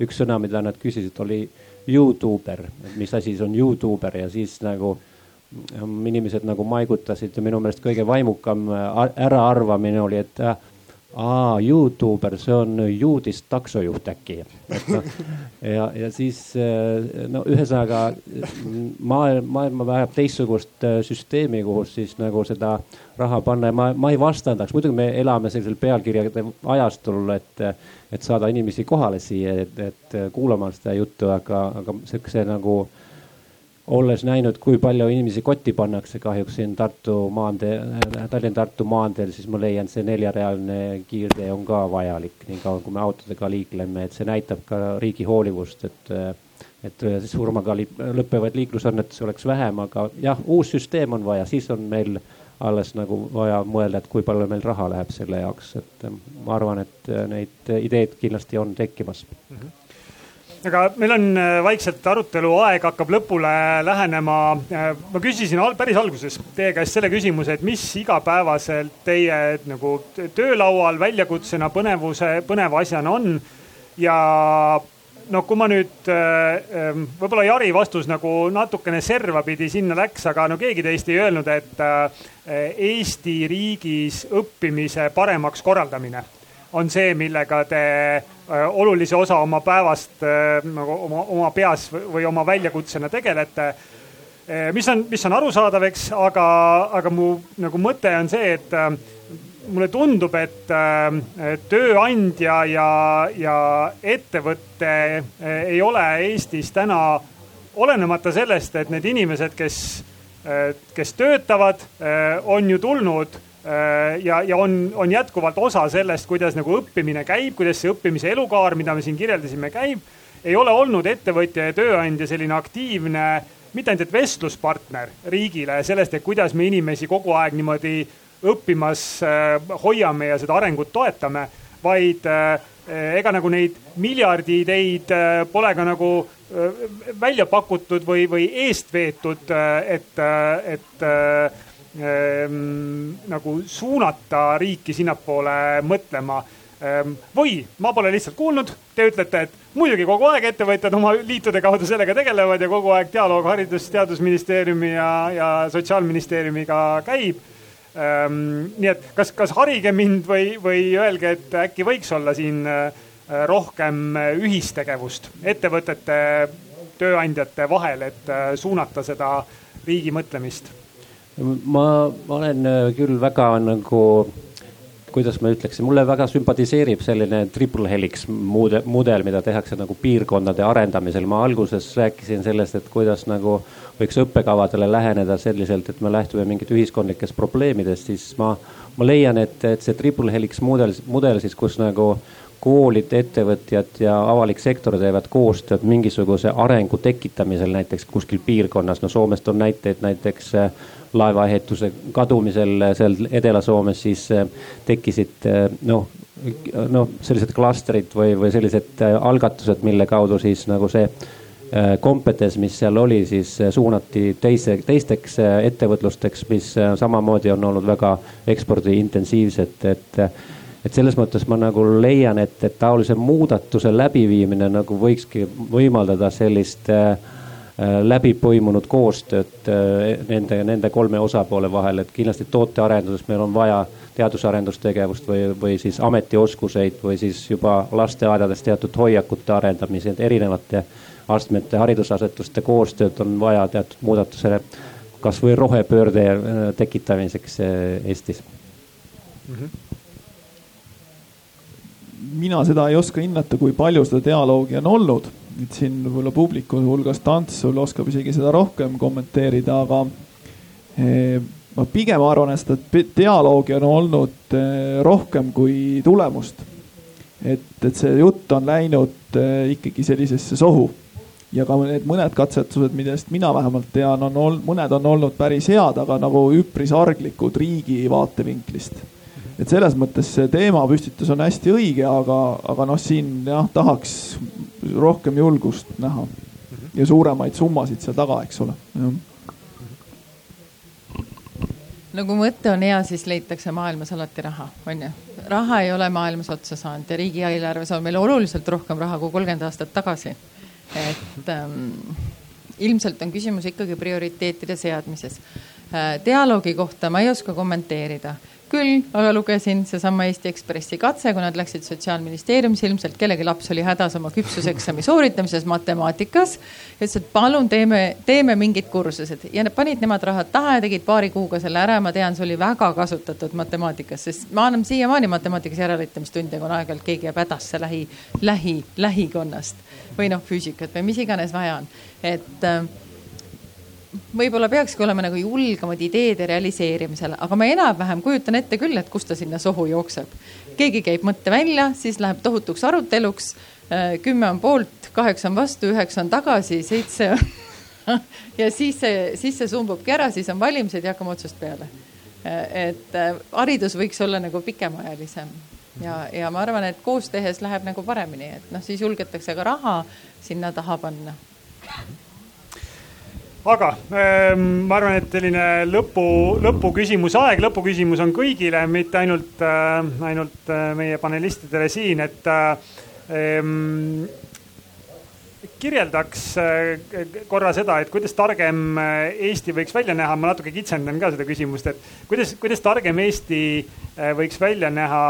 üks sõna, mida nad küsisid, oli Youtuber, et mis asi see on Youtuber ja siis nagu inimesed nagu maigutasid ja minu meelest kõige vaimukam äraarvamine oli, et äh, aa, Youtuber, see on juudist taksojuht äkki. noh, ja, ja siis äh, no ühesõnaga maailm, maailma vajab teistsugust äh, süsteemi, kus siis nagu seda raha panna ja ma, ma ei vastandaks, muidugi me elame sellisel pealkirjade ajastul, et, et saada inimesi kohale siia, et, et kuulama seda juttu, aga, aga siukse nagu olles näinud, kui palju inimesi kotti pannakse kahjuks siin Tartu maantee, Tallinna-Tartu maanteel, siis ma leian, see neljarealine kiirtee on ka vajalik, niikaua kui me autodega liikleme, et see näitab ka riigi hoolivust, et, et surmaga lõppevaid liiklusõnnetusi oleks vähem, aga jah, uus süsteem on vaja, siis on meil alles nagu vaja mõelda, et kui palju meil raha läheb selle jaoks, et ma arvan, et neid ideed kindlasti on tekkimas mm. -hmm aga meil on äh, vaikselt arutelu aeg hakkab lõpule lähenema. Äh, ma küsisin päris alguses teie käest selle küsimuse, et mis igapäevaselt teie nagu töölaual väljakutsena, põnevuse, põneva asjana on. ja noh, kui ma nüüd, äh, võib-olla Jari vastus nagu natukene servapidi sinna läks, aga no keegi teist ei öelnud, et Eesti riigis õppimise paremaks korraldamine on see, millega te olulise osa oma päevast äh, nagu oma, oma peas või oma väljakutsena tegelete. Äh, mis on, mis on arusaadav, eks, aga, aga mu nagu mõte on see, et mulle tundub, et tööandja ja, ja ettevõte ei ole Eestis täna, olenemata sellest, et need inimesed, kes, kes töötavad, on ju tulnud Äh, ja, ja on, on jätkuvalt osa sellest, kuidas nagu õppimine käib, kuidas see õppimise elukaar, mida me siin kirjeldasime, käib. ei ole olnud ettevõtja ja tööandja selline aktiivne, mitte ainult, et vestluspartner riigile sellest, et kuidas me inimesi kogu aeg niimoodi õppimas äh, hoiame ja seda arengut toetame, vaid äh, ega nagu neid miljardi ideid pole ka nagu välja pakutud või, või eest veetud, et, et nagu suunata riiki sinnapoole mõtlema ehm, või ma pole lihtsalt kuulnud, te ütlete, et muidugi kogu aeg ettevõtjad oma liitude kaudu sellega tegelevad ja kogu aeg dialoog Haridus-Teadusministeeriumi ja, ja Sotsiaalministeeriumiga käib. Ehm, nii et kas, kas harige mind või, või öelge, et äkki võiks olla siin äh, rohkem ühistegevust ettevõtete, tööandjate vahel, et äh, suunata seda riigi mõtlemist ma, olen äh, küll väga nagu, kuidas ma ütleksin, mulle väga sümpatiseerib selline triple helix mudel, mudel, mida tehakse nagu piirkondade arendamisel. ma alguses rääkisin sellest, et kuidas nagu võiks õppekavadele läheneda selliselt, et me lähtume mingit ühiskondlikest probleemidest, siis ma, ma leian, et, et see triple helix mudel, mudel siis, kus nagu koolid, ettevõtjad ja avalik sektor teevad koostööd mingisuguse arengu tekitamisel näiteks kuskil piirkonnas. no Soomest on näiteid näiteks äh, laevaehituse kadumisel seal Edela-Soomes, siis äh, tekkisid äh, noh, noh sellised klastrid või, või sellised algatused, mille kaudu siis nagu see kompetents, mis seal oli, siis suunati teise, teisteks ettevõtlusteks, mis samamoodi on olnud väga ekspordiintensiivsed, et et selles mõttes ma nagu leian, et, et taolise muudatuse läbiviimine nagu võikski võimaldada sellist äh, äh läbi põimunud koostööd äh, nende, nende kolme osapoole vahel, et kindlasti tootearenduses meil on vaja teadus-arendustegevust või, või siis ametioskuseid või siis juba lasteaedades teatud hoiakute arendamisi, et erinevate astmete haridusasetuste koostööd on vaja teatud muudatusele, kasvõi rohepöörde äh, tekitamiseks Eestis mm. -hmm mina seda ei oska hinnata, kui palju seda dialoogi on olnud. Et siin võib-olla publiku hulgast Ants sul oskab isegi seda rohkem kommenteerida, aga eh, ma pigem arvan, et seda dialoogi on olnud eh, rohkem kui tulemust. et, et see jutt on läinud eh, ikkagi sellisesse sohu ja ka need mõned katsetused, millest mina vähemalt tean, on olnud, mõned on olnud päris head, aga nagu üpris arglikud riigi vaatevinklist et selles mõttes see teemapüstitus on hästi õige, aga, aga noh, siin jah, tahaks rohkem julgust näha. Mhm. ja suuremaid summasid seal taga, eks ole. no kui mõte on hea, siis leitakse maailmas alati raha, on ju. raha ei ole maailmas otsa saanud ja riigieelarves on meil oluliselt rohkem raha kui kolmkümmend aastat tagasi. et ähm, ilmselt on küsimus ikkagi prioriteetide seadmises äh,. dialoogi kohta ma ei oska kommenteerida küll aga lugesin seesama Eesti Ekspressi katse, kui nad läksid sotsiaalministeeriumisse, ilmselt kellegi laps oli hädas oma küpsuseksami sooritamises matemaatikas. ja ütles, et palun teeme, teeme mingid kursused ja nad panid nemad rahad taha ja tegid paari kuuga selle ära. ma tean, see oli väga kasutatud matemaatikas, sest ma annan siiamaani matemaatikas järeleaitamistunde, kui aeg-ajalt keegi jääb hädasse lähi, lähi, lähikonnast või noh, füüsikat või mis iganes vaja on, et äh, võib-olla peakski olema nagu julgemad ideede realiseerimisel, aga ma enam-vähem kujutan ette küll, et kust ta sinna sohu jookseb. keegi käib mõtte välja, siis läheb tohutuks aruteluks. Äh, kümme on poolt, kaheksa on vastu, üheksa on tagasi, seitse ja siis see, siis see sumbubki ära, siis on valimised ja hakkame otsast peale. Äh, et äh, haridus võiks olla nagu pikemaajalisem ja, ja ma arvan, et koos tehes läheb nagu paremini, et noh, siis julgetakse ka raha sinna taha panna aga ähm, ma arvan, et selline lõpu, lõpuküsimuse aeg, lõpuküsimus on kõigile, mitte ainult äh,, ainult äh, meie panelistidele siin, et ähm, kirjeldaks korra seda, et kuidas targem Eesti võiks välja näha, ma natuke kitsendan ka seda küsimust, et kuidas, kuidas targem Eesti võiks välja näha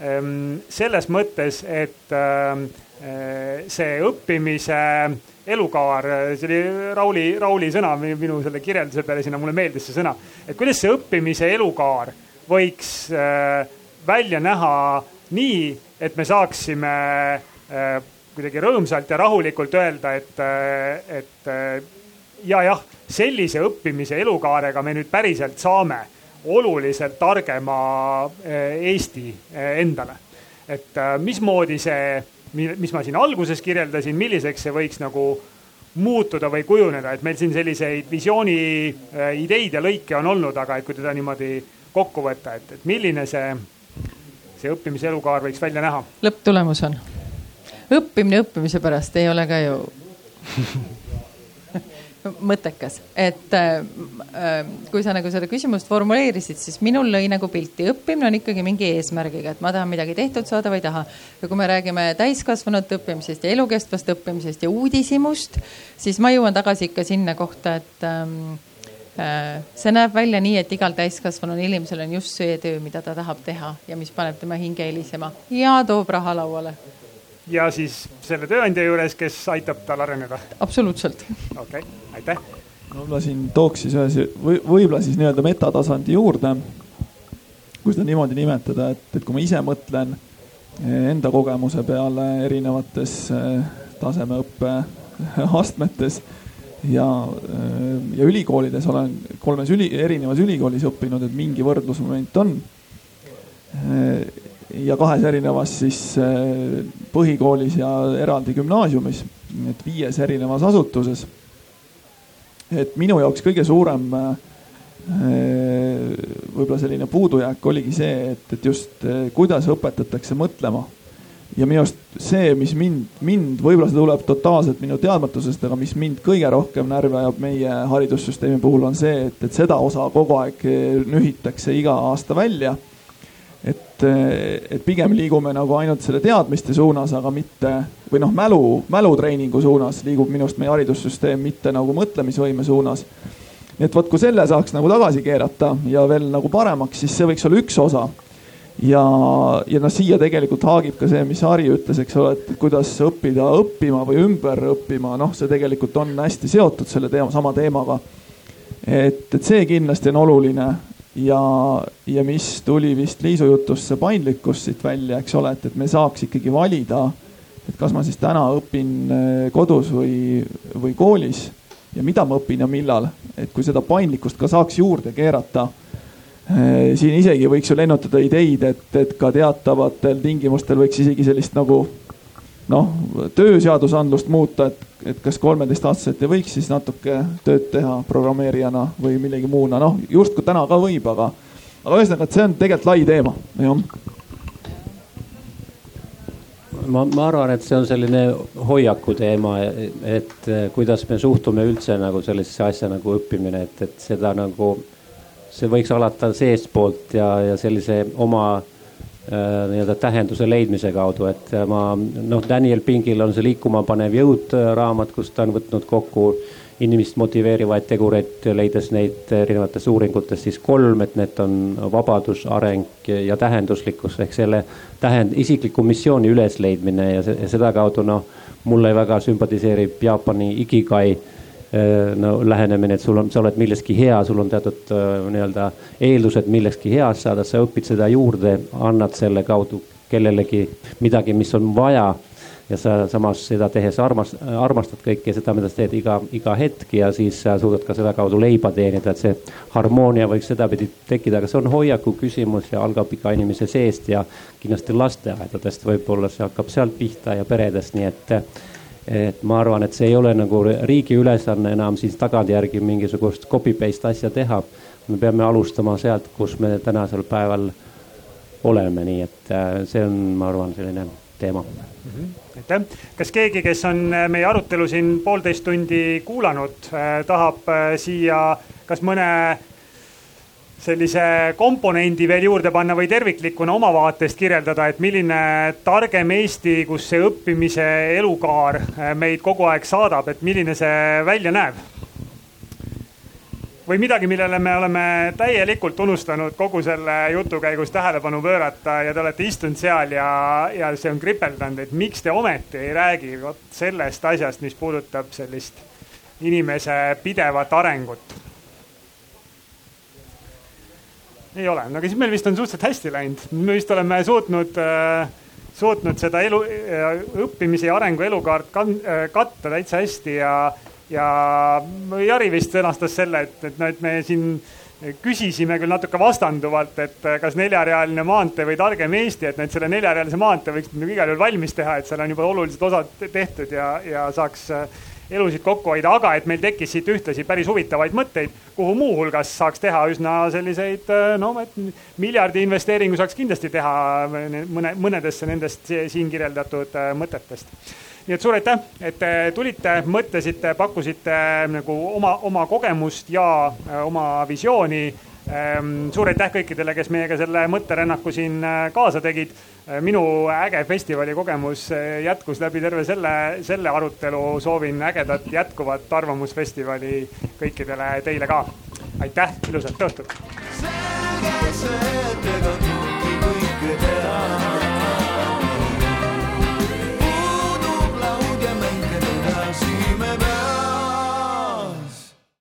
ähm, selles mõttes, et ähm, see õppimise elukaar, see oli Rauli, Rauli sõna minu selle kirjelduse peale, sinna mulle meeldis see sõna. et kuidas see õppimise elukaar võiks äh, välja näha nii, et me saaksime äh, kuidagi rõõmsalt ja rahulikult öelda, et äh,, et äh, ja jah, sellise õppimise elukaarega me nüüd päriselt saame oluliselt targema äh, Eesti äh, endale. et mismoodi see mis ma siin alguses kirjeldasin, milliseks see võiks nagu muutuda või kujuneda, et meil siin selliseid visiooni äh, ideid ja lõike on olnud, aga et kui teda niimoodi kokku võtta, et, et milline see, see õppimise elukaar võiks välja näha? lõpptulemus on, õppimine õppimise pärast ei ole ka ju mõttekas, et äh, äh, kui sa nagu seda küsimust formuleerisid, siis minul lõi nagu pilti, õppimine on ikkagi mingi eesmärgiga, et ma tahan midagi tehtud saada või ei taha. ja kui me räägime täiskasvanute õppimisest ja elukestvast õppimisest ja uudishimust, siis ma jõuan tagasi ikka sinna kohta, et ähm, äh, see näeb välja nii, et igal täiskasvanud inimesel on just see töö, mida ta tahab teha ja mis paneb tema hinge helisema ja toob raha lauale ja siis selle tööandja juures, kes aitab tal areneda. absoluutselt. okei okay,, aitäh. no ma siin tooks siis ühe või võib-olla siis nii-öelda metatasandi juurde. kui seda niimoodi nimetada, et, et kui ma ise mõtlen eh, enda kogemuse peale erinevates eh, tasemeõppe astmetes ja, eh, ja ülikoolides olen kolmes üli, erinevas ülikoolis õppinud, et mingi võrdlusmoment on ja kahes erinevas siis äh, põhikoolis ja eraldi gümnaasiumis, et viies erinevas asutuses. et minu jaoks kõige suurem äh, võib-olla selline puudujääk oligi see, et, et just äh, kuidas õpetatakse mõtlema. ja minu arust see, mis mind, mind, võib-olla see tuleb totaalselt minu teadmatusest, aga mis mind kõige rohkem närvi ajab meie haridussüsteemi puhul on see, et, et seda osa kogu aeg nühitakse iga aasta välja et, et pigem liigume nagu ainult selle teadmiste suunas, aga mitte või noh, mälu, mälutreeningu suunas liigub minu arust meie haridussüsteem, mitte nagu mõtlemisvõime suunas. nii et vot, kui selle saaks nagu tagasi keerata ja veel nagu paremaks, siis see võiks olla üks osa. ja, ja noh, siia tegelikult haagib ka see, mis Harri ütles, eks ole, et kuidas õppida õppima või ümber õppima, noh, see tegelikult on hästi seotud selle teema, sama teemaga. et, et see kindlasti on oluline ja, ja mis tuli vist Liisu jutust, see paindlikkus siit välja, eks ole, et, et me saaks ikkagi valida, et kas ma siis täna õpin äh, kodus või, või koolis ja mida ma õpin ja millal, et kui seda paindlikkust ka saaks juurde keerata äh, siin isegi võiks ju lennutada ideid, et, et ka teatavatel tingimustel võiks isegi sellist nagu noh, tööseadusandlust muuta, et, et kas kolmeteistaastaselt ei võiks siis natuke tööd teha programmeerijana või millegi muuna, noh justkui täna ka võib, aga, aga ühesõnaga, et see on tegelikult lai teema, jah. ma, ma arvan, et see on selline hoiaku teema, et kuidas me suhtume üldse nagu sellisesse asja nagu õppimine, et, et seda nagu, see võiks alata seestpoolt ja, ja sellise oma nii-öelda tähenduse leidmise kaudu, et ma noh, Daniel Pingil on see Liikuma panev jõud raamat, kus ta on võtnud kokku äh, inimest motiveerivaid tegureid, leides neid erinevates uuringutes siis kolm, et need on vabadus, areng ja tähenduslikkus ehk selle tähend-, isikliku missiooni ülesleidmine ja, ja sedakaudu noh, mulle väga sümpatiseerib Jaapani ikigai eh, no lähenemine, et sul on, sa oled milleski hea, sul on teatud eh, nii-öelda eeldused millekski heast saada, sa õpid seda juurde, annad selle kaudu kellelegi midagi, mis on vaja. Ja sa samas seda tehes armas-, armastad kõike seda, mida sa teed iga, iga hetk ja siis sa suudad ka selle kaudu leiba teenida, et see harmoonia võiks sedapidi tekkida, aga see on hoiaku küsimus ja algab iga inimese seest ja kindlasti lasteaedadest. Võib-olla see hakkab sealt pihta ja peredest, nii et et ma arvan, et see ei ole nagu riigi ülesanne enam siis tagantjärgi mingisugust copy paste asja teha. me peame alustama sealt, kus me tänasel päeval oleme, nii et äh, see on, ma arvan, selline teema mm. -hmm aitäh. kas keegi, kes on äh, meie arutelu siin poolteist tundi kuulanud, äh, tahab äh, siia kas mõne sellise komponendi veel juurde panna või terviklikuna oma vaatest kirjeldada, et milline targem Eesti, kus see õppimise elukaar meid kogu aeg saadab, et milline see välja näeb? või midagi, millele me oleme täielikult unustanud kogu selle jutu käigus tähelepanu pöörata ja te olete istunud seal ja, ja see on kripeldanud, et miks te ometi ei räägi vot sellest asjast, mis puudutab sellist inimese pidevat arengut. Ei ole, no aga siis meil vist on suhteliselt hästi läinud, me vist oleme suutnud äh, suutnud seda elu, äh, õppimise ja arengu elukaart äh, katta täitsa hästi ja ja Jari vist sõnastas selle, et, et noh, et me siin küsisime küll natuke vastanduvalt, et kas neljarealine maantee või targem Eesti, et nüüd selle neljarealise maantee võiks nagu igal juhul valmis teha, et seal on juba olulised osad tehtud ja, ja saaks äh, elusid kokku hoida, aga et meil tekkis siit ühtlasi päris huvitavaid mõtteid, kuhu muuhulgas saaks teha üsna selliseid no, et miljardi investeeringu saaks kindlasti teha mõne, mõnedesse nendest siin kirjeldatud äh, mõtetest nii et suur aitäh, et te tulite, mõtlesite, pakkusite nagu oma, oma kogemust ja äh, oma visiooni. Ähm, suur aitäh kõikidele, kes meiega selle mõtterännaku siin äh, kaasa tegid. Äh, minu äge festivali kogemus jätkus läbi terve selle, selle arutelu. soovin ägedat jätkuvat Arvamusfestivali kõikidele teile ka. aitäh, ilusat õhtut. selge see, et ega